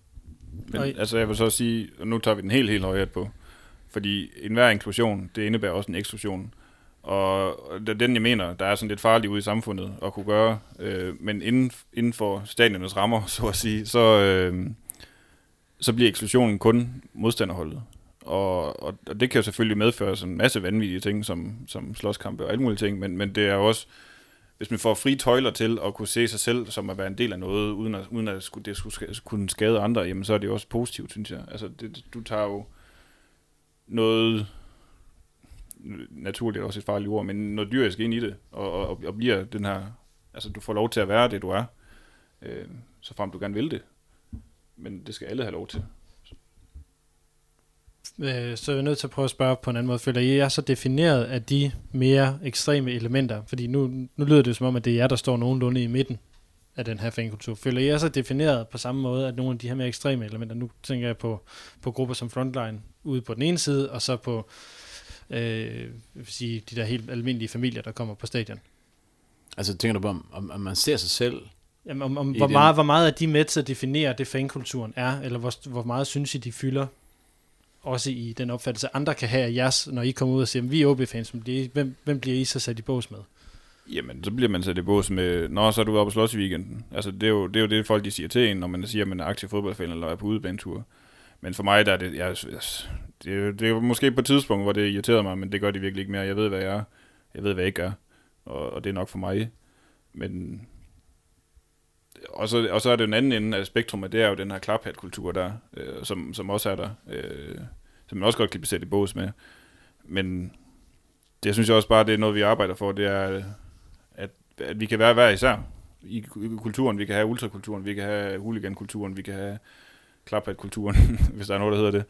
Men altså, jeg vil så sige, og nu tager vi den helt, helt højt på, fordi enhver inklusion, det indebærer også en eksklusion. Og det er den, jeg mener, der er sådan lidt farligt ude i samfundet at kunne gøre. Øh, men inden, inden for stadionernes rammer, så at sige, så, øh, så bliver eksklusionen kun modstanderholdet. Og, og, og det kan jo selvfølgelig medføre sådan en masse vanvittige ting, som, som slåskampe og alle mulige ting, men, men det er jo også, hvis man får fri tøjler til at kunne se sig selv som at være en del af noget, uden at, uden at det skulle kunne skade andre, jamen så er det jo også positivt, synes jeg. Altså, det, du tager jo noget, naturligt også et farligt ord, men noget dyrisk ind i det, og, og, og bliver den her, altså du får lov til at være det, du er, øh, så frem du gerne vil det men det skal alle have lov til. Øh, så er jeg nødt til at prøve at spørge på en anden måde. Føler I er så defineret af de mere ekstreme elementer? Fordi nu, nu lyder det som om, at det er jer, der står nogenlunde i midten af den her fankultur? Føler I også defineret på samme måde, at nogle af de her mere ekstreme elementer, nu tænker jeg på, på grupper som Frontline ude på den ene side, og så på øh, vil sige, de der helt almindelige familier, der kommer på stadion? Altså tænker du på, om, om man ser sig selv Jamen, om, om, hvor, den- meget, hvor meget er de med til at definere det fankulturen er, eller hvor, hvor meget synes I, de fylder også i den opfattelse, andre kan have af jeres, når I kommer ud og siger, vi er OB-fans, hvem, hvem bliver I så sat i bås med? Jamen, så bliver man sat i bås med, Nå, så er du oppe og slås i weekenden. Altså, det er, jo, det er jo det, folk de siger til en, når man siger, at man er aktiv fodboldfan eller er på udebanetur. Men for mig, der er det, jeg, jeg, det, er det er måske på et tidspunkt, hvor det irriterede mig, men det gør de virkelig ikke mere. Jeg ved, hvad jeg er. Jeg ved, hvad jeg ikke er. Og, og det er nok for mig. Men... Og så, og så er det jo en anden ende af spektrummet, det er jo den her klaphat-kultur der, øh, som, som også er der. Øh, som man også godt kan blive sat i bås med. Men det synes jeg også bare, det er noget, vi arbejder for, det er, at, at vi kan være hver især i kulturen. Vi kan have ultrakulturen, vi kan have huligankulturen, vi kan have klaphat-kulturen, hvis der er noget, der hedder det.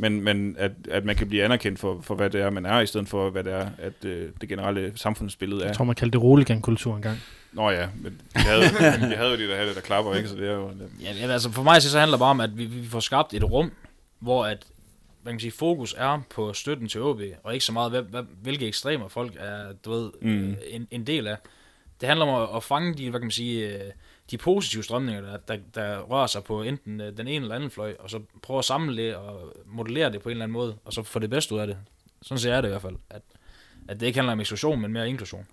Men, men at, at man kan blive anerkendt for, for, hvad det er, man er, i stedet for, hvad det er, at øh, det generelle samfundsbillede er. Jeg tror, man kaldte det roligan-kultur engang. Nå ja, men vi havde, vi havde jo de der hatte, der klapper, ikke? Så det er jo... Ja, ja, altså for mig så handler det bare om, at vi, vi får skabt et rum, hvor at, man kan sige, fokus er på støtten til OB, og ikke så meget, hvad, hvad, hvilke ekstremer folk er, du ved, Mm. mm. en, en del af. Det handler om at, at fange de, hvad kan man sige, øh, de positive strømninger, der, der, der rører sig på enten øh, den ene eller anden fløj, og så prøve at samle det og modellere det på en eller anden måde, og så få det bedste ud af det. Sådan ser jeg det i hvert fald. At, at det ikke handler om eksklusion, men mere inklusion.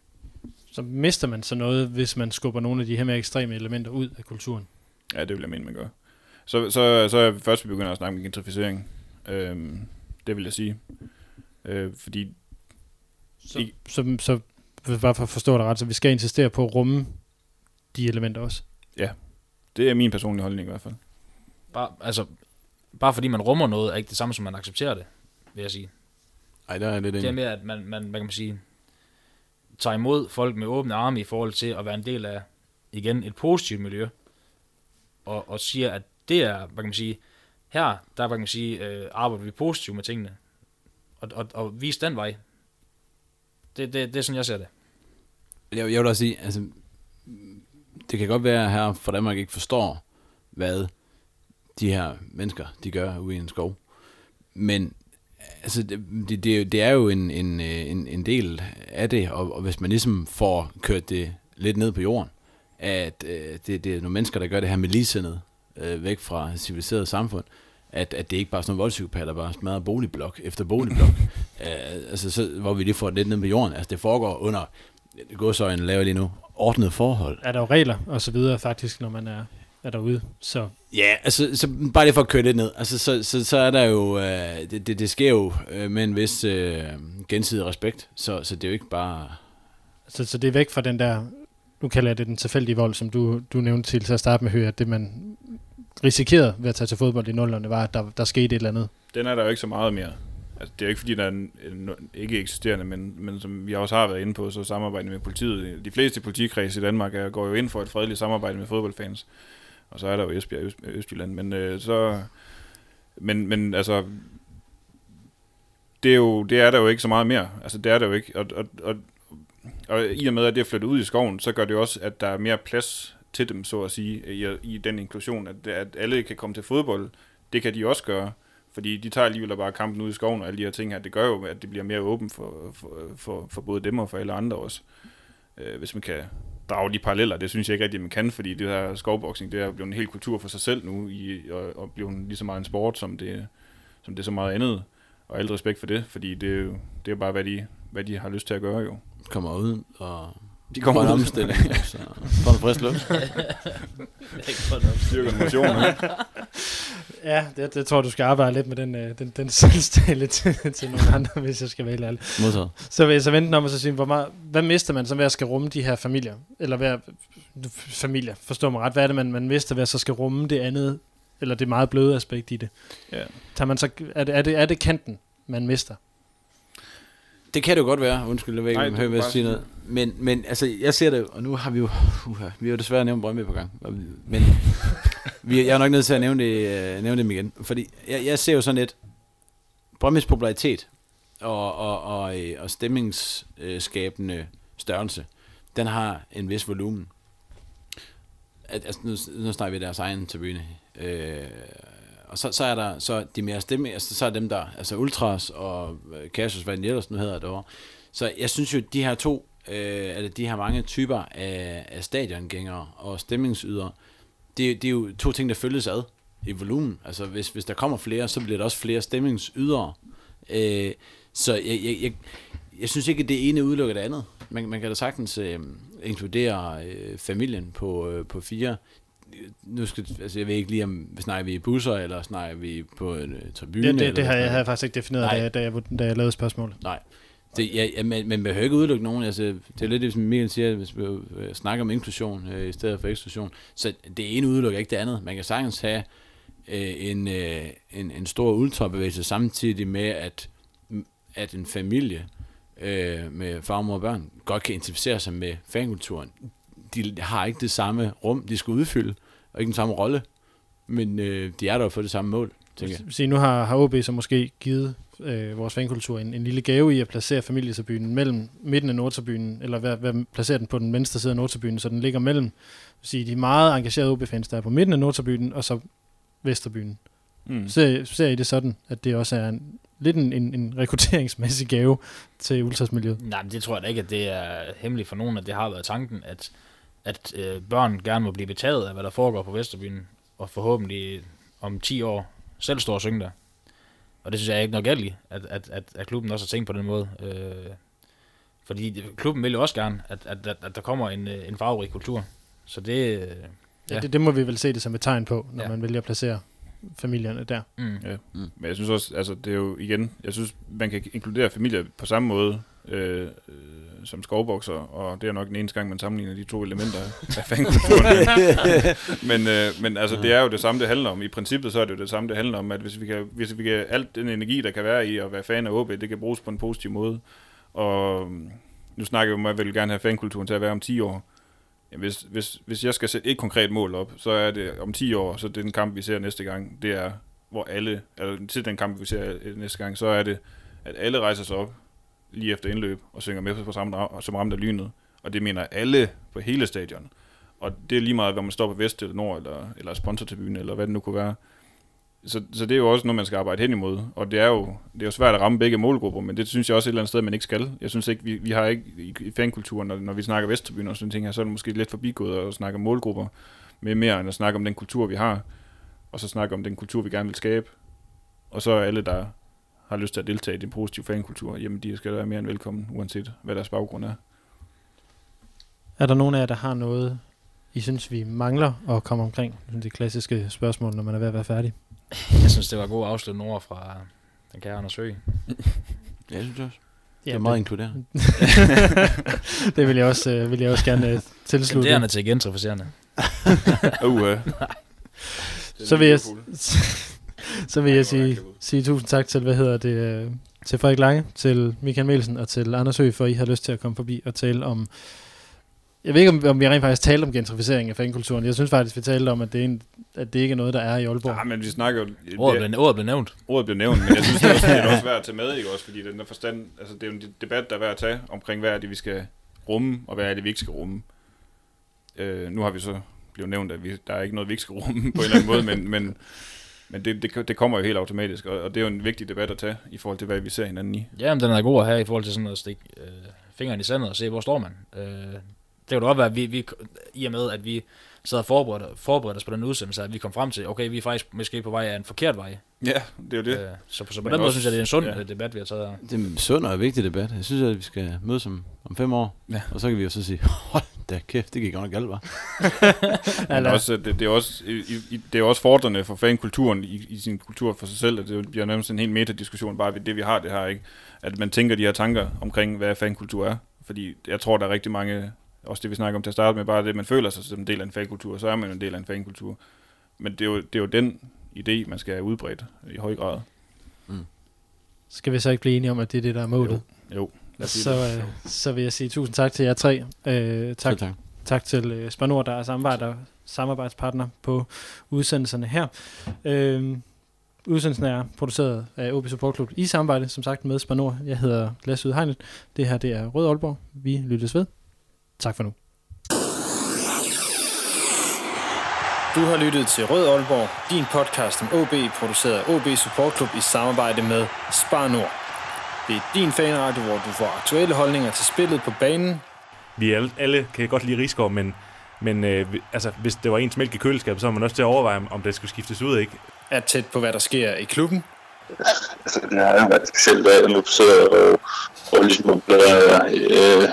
Så mister man så noget, hvis man skubber nogle af de her mere ekstreme elementer ud af kulturen. Ja, det vil jeg mene, man gør. Så, så, så er vi først, vi begynder at snakke om gentrificering. Øhm, det vil jeg sige. Øh, fordi Så, I- så, så bare for at forstå det ret, så vi skal insistere på at rumme de elementer også. det er min personlige holdning i hvert fald. Bare, altså, bare fordi man rummer noget, er ikke det samme som man accepterer det, vil jeg sige. Ej, der er lidt Det er mere, at man, man, hvad kan man sige, tager imod folk med åbne arme i forhold til at være en del af, igen, et positivt miljø, og, og siger, at det er, hvad kan man sige, her, der hvad kan man sige, øh, arbejder vi positivt med tingene, og, og, og vise den vej. Det, det, det er sådan, jeg ser det. Jeg, jeg vil også sige, altså, det kan godt være her for Danmark ikke forstår, hvad de her mennesker, de gør ude i en skov. Men altså, det, det, det, er jo- en, en, øh, en, en del af det, og, og hvis man ligesom får kørt det lidt ned på jorden, at øh, det, det er nogle mennesker, der gør det her med ligesindet, øh, væk fra et civiliseret samfund, at, at det ikke bare er sådan nogle voldspsykopater, der bare smadrer boligblok efter boligblok, øh, altså, så, hvor vi lige får det lidt ned på jorden. Altså det foregår under, godsøjne laver lige nu, ordnet forhold. Er der jo regler og så videre faktisk, når man er, er derude. Så Ja, altså så bare lige for at køre lidt ned. Altså så, så, så er der jo, øh, det, det, det sker jo øh, med en vis øh, gensidig respekt, så, så det er jo ikke bare... Så, så det er væk fra den der, nu kalder jeg det den tilfældige vold, som du, du nævnte til, til at starte med, Høgh, at det man risikerede ved at tage til fodbold i nullerne, var, at der, der skete et eller andet. Den er der jo ikke så meget mere. Altså, det er jo ikke fordi, der er en, en, ikke eksisterende, men, men som vi også har været inde på, så samarbejde med politiet. De fleste politikredse i Danmark er, går jo ind for et fredeligt samarbejde med fodboldfans. Og så er der jo Esbjerg og Øst, Østjylland. Men øh, så... Men, men altså... Det er, jo, det er der jo ikke så meget mere. Altså, det er der jo ikke. Og, og, og, og i og med, at det er flyttet ud i skoven, så gør det jo også, at der er mere plads til dem, så at sige, i, i den inklusion, at, at alle kan komme til fodbold. Det kan de også gøre. Fordi de tager alligevel bare kampen ud i skoven og alle de her ting her. Det gør jo, at det bliver mere åbent for, for, for, for både dem og for alle andre også. Øh, hvis man kan drage de paralleller. Det synes jeg ikke rigtig, man kan, fordi det her skovboksning, det er blevet en hel kultur for sig selv nu, i, og, og blevet lige så meget en sport, som det, som det er så meget andet. Og alt respekt for det, fordi det, er jo, det er bare, hvad de, hvad de har lyst til at gøre jo. kommer ud og De kommer får en ud. omstilling, så får en frisk luft. Styrker motion, ikke? Ja, det, det tror du skal arbejde lidt med den, øh, den, den selvstale til, til nogle andre, hvis jeg skal være ærlig. Modtaget. Så vil jeg så vente om og så sige, hvor meget, hvad mister man så ved at skal rumme de her familier? Eller hvad, familier, forstår mig ret, hvad er det, man, man mister ved at så skal rumme det andet, eller det meget bløde aspekt i det? Ja. Tager man så, er, det, er, det, er det kanten, man mister? Det kan det jo godt være. Undskyld, jeg ved ikke, om jeg sige noget. Men, men altså, jeg ser det, og nu har vi jo, uh, vi har jo desværre nævnt Brøndby på gang. Men vi, jeg er nok nødt til at nævne, det, øh, nævne dem igen. Fordi jeg, jeg ser jo sådan lidt, Brømmes popularitet og, og, og, øh, og stemningsskabende øh, størrelse, den har en vis volumen. at, altså, nu, nu snakker vi deres egen tribune. Øh, og så, så er der så de mere stemme, altså, så er dem der, altså Ultras og øh, Cassius, hvad den ellers nu hedder derovre. Så jeg synes jo, de her to, øh, eller de her mange typer af, af stadiongængere og stemningsydere, det, det er jo to ting, der følges ad i volumen. Altså hvis, hvis der kommer flere, så bliver der også flere stemningsydere. Øh, så jeg, jeg, jeg, jeg synes ikke, at det ene udelukker det andet. Man, man kan da sagtens øh, inkludere øh, familien på, øh, på fire. Nu skal, altså jeg ved ikke lige, om snakker vi i busser, eller snakker vi på en øh, tribune? Ja, det, det har jeg, snakker havde jeg faktisk ikke defineret, Nej. da jeg, da, jeg, da jeg lavede spørgsmålet. Nej. Det, ja, ja, men, men man behøver ikke udelukke nogen. Altså, det er lidt det, som Michael siger, hvis vi øh, snakker om inklusion øh, i stedet for eksklusion. Så det ene udelukker ikke det andet. Man kan sagtens have øh, en, øh, en, en stor ultrabevægelse samtidig med, at, at en familie øh, med far, mor og børn godt kan identificere sig med fankulturen. De har ikke det samme rum, de skal udfylde, og ikke den samme rolle. Men øh, de er der for det samme mål, tænker jeg. Se, nu har, har OB så måske givet øh, vores fankultur en, en lille gave i at placere familietribunen mellem midten af Nordtribunen, eller hvad, hvad placere den på den venstre side af Nordtribunen, så den ligger mellem sige, de meget engagerede OB-fans, der er på midten af Nordtribunen, og så Vesterbyen. Mm. Ser, ser I det sådan, at det også er en, lidt en, en, en rekrutteringsmæssig gave til ultrasmiljøet? Nej, men det tror jeg da ikke, at det er hemmeligt for nogen, at det har været tanken, at, at øh, børn gerne må blive betaget af, hvad der foregår på Vesterbyen, og forhåbentlig om 10 år selv står og synge der. Og det synes jeg er ikke noget galt i, at, at, at, at klubben også har tænkt på den måde. Øh, fordi klubben vil jo også gerne, at, at, at, at der kommer en, øh, en farverig kultur. Så det... øh, Ja. Ja. Det, det må vi vel se det som et tegn på, når ja. Man vælger at placere familierne der. Mm. Ja. Men jeg synes også, altså det er jo igen, jeg synes, man kan inkludere familier på samme måde øh, øh, som skovbokser, og det er nok den eneste gang, man sammenligner de to elementer af fankulturen. men, øh, men altså, det er jo det samme, det handler om. I princippet så er det jo det samme, det handler om, at hvis vi kan, hvis vi kan alt den energi, der kan være i at være fan af OB, det kan bruges på en positiv måde. Og mm, nu snakker vi om, at jeg vil gerne have fankulturen til at være om 10 år. Hvis, hvis, hvis jeg skal sætte et konkret mål op, så er det om 10 år, så det er den kamp, vi ser næste gang, det er, hvor alle, eller til den kamp, vi ser øh, næste gang, så er det, at alle rejser sig op lige efter indløb og synger med på samme som ramte af lynet. Og det mener alle på hele stadion. Og det er lige meget, hvad man står på vest eller nord, eller, eller sponsortribune, eller hvad det nu kunne være. Så, så det er jo også noget, man skal arbejde hen imod. Og det er jo, det er jo svært at ramme begge målgrupper, men det synes jeg også et eller andet sted, man ikke skal. Jeg synes ikke, vi, vi har ikke i, i fankulturen, når, når vi snakker Vesttribune og sådan ting her, så er det måske lidt forbigået at snakke om målgrupper med mere, end at snakke om den kultur, vi har, og så snakke om den kultur, vi gerne vil skabe. Og så er alle, der har lyst til at deltage i den positive fankultur, jamen de skal være mere end velkommen, uanset hvad deres baggrund er. Er der nogen af jer, der har noget, I synes, vi mangler at komme omkring? Det klassiske spørgsmål, når man er ved at være færdig. Jeg synes, det var gode afsluttende ord fra den kære Anders Høgh. Det synes jeg også. Ja, det er meget inkluderende. det vil jeg også, øh, vil jeg også gerne øh, tilslutte. Skanderende til gentrificerende. Uh, uh. Så vil jeg, så vil jeg sige, sige tusind tak til, hvad hedder det, øh, til Frederik Lange, til Michael Mielsen og til Anders Høgh, for I har lyst til at komme forbi og tale om, jeg ved ikke, om, om vi rent faktisk talte om gentrificering af fankulturen. Jeg synes faktisk, vi talte om, at det, er en, at det ikke er noget, der er i Aalborg. Ja, men vi snakker jo... Ordet det- blev, ordet blev nævnt. ordet blev nævnt, men jeg synes det er også, det er også værd at tage med, ikke også? Fordi den der forstand, altså det er jo en debat, der er værd at tage omkring, hvad er det, vi skal rumme, og hvad er det, vi ikke skal rumme. Øh, nu har vi så blevet nævnt, at vi, der er ikke noget, vi ikke skal rumme på en eller anden måde, men, men, men det, det, det kommer jo helt automatisk, og, og det er jo en vigtig debat at tage, i forhold til, hvad vi ser hinanden i. Ja, men den er god at have i forhold til sådan at stikke øh, fingeren i sandet og se, hvor står man. Øh, det kan da godt være, at vi, vi, i og med, at vi sad og forberedte, forberedte os på den udsendelse, at vi kom frem til, okay, vi er faktisk måske på vej af en forkert vej. Ja, det er jo det. Øh, så, på- så på Men den måde synes jeg, det er en sund ja. ja. debat, vi har taget her. Det er en sund og vigtig debat. Jeg synes, at vi skal mødes om, om fem år. Ja. Og så kan vi jo så sige, hold da kæft, det gik godt nok galt, var. Men Eller- også, det, det, er også, i, i, det er også fordrende for fankulturen i, i sin kultur for sig selv, at det bliver nærmest en helt metadiskussion, bare ved det vi har det her, ikke? At man tænker de her tanker omkring, hvad fankultur er. Fordi jeg tror, der er rigtig mange, også det vi snakker om til at starte med, bare det, man føler sig som en del af en fankultur, så er man en del af en fankultur. Men det er jo, det er jo den idé, man skal have udbredt i høj grad. Skal vi så ikke blive enige om, at det er det, der er målet? Jo, lad os sige Så, det. øh, så vil jeg sige tusind tak til jer tre. Øh, tak, tak. tak til øh, Spanor, der er samarbejder, samarbejdspartner på udsendelserne her. Øh, udsendelsen er produceret af OB Support Club i samarbejde, som sagt, med Spanor. Jeg hedder Lasse Udhegnet. Det her det er Rød Aalborg. Vi lyttes ved. Tak for nu. Du har lyttet til Rød Aalborg, din podcast om OB, produceret af OB Support Club i samarbejde med Spar Nord. Det er din fanradio, hvor du får aktuelle holdninger til spillet på banen. Vi alle, alle kan godt lide Rigsgaard, men, men øh, altså, hvis det var ens mælk i køleskabet, så var man også til at overveje, om det skulle skiftes ud, ikke? Er tæt på, hvad der sker i klubben. altså, det har jo været specielt nu sidder og, og ligesom bladrer øh,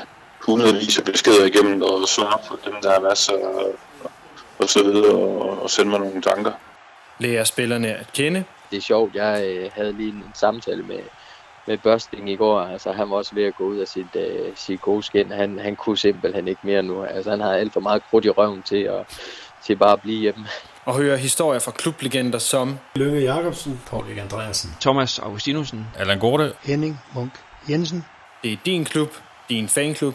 hundredvis af beskeder igennem og svarer på dem, der har været så og så videre, og, og sende mig nogle tanker. Lærer spillerne at kende. det er sjovt. Jeg øh, havde lige en samtale med, med Børsting i går. Altså, han var også ved at gå ud af sit, øh, sit gode skin. Han, han kunne simpelthen ikke mere nu. Altså, han havde alt for meget krudt i røven til at, til bare at blive hjemme. Og høre historier fra klublegender som Lønge Jacobsen, Paul Andreasen. Thomas Augustinusen. Allan Gorte. Henning Munk Jensen. Det er din klub, din fanklub,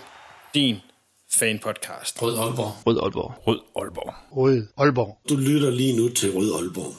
din fanpodcast. Rød Aalborg. Rød Aalborg. Rød Aalborg. Rød Aalborg. du lytter lige nu til Rød Aalborg.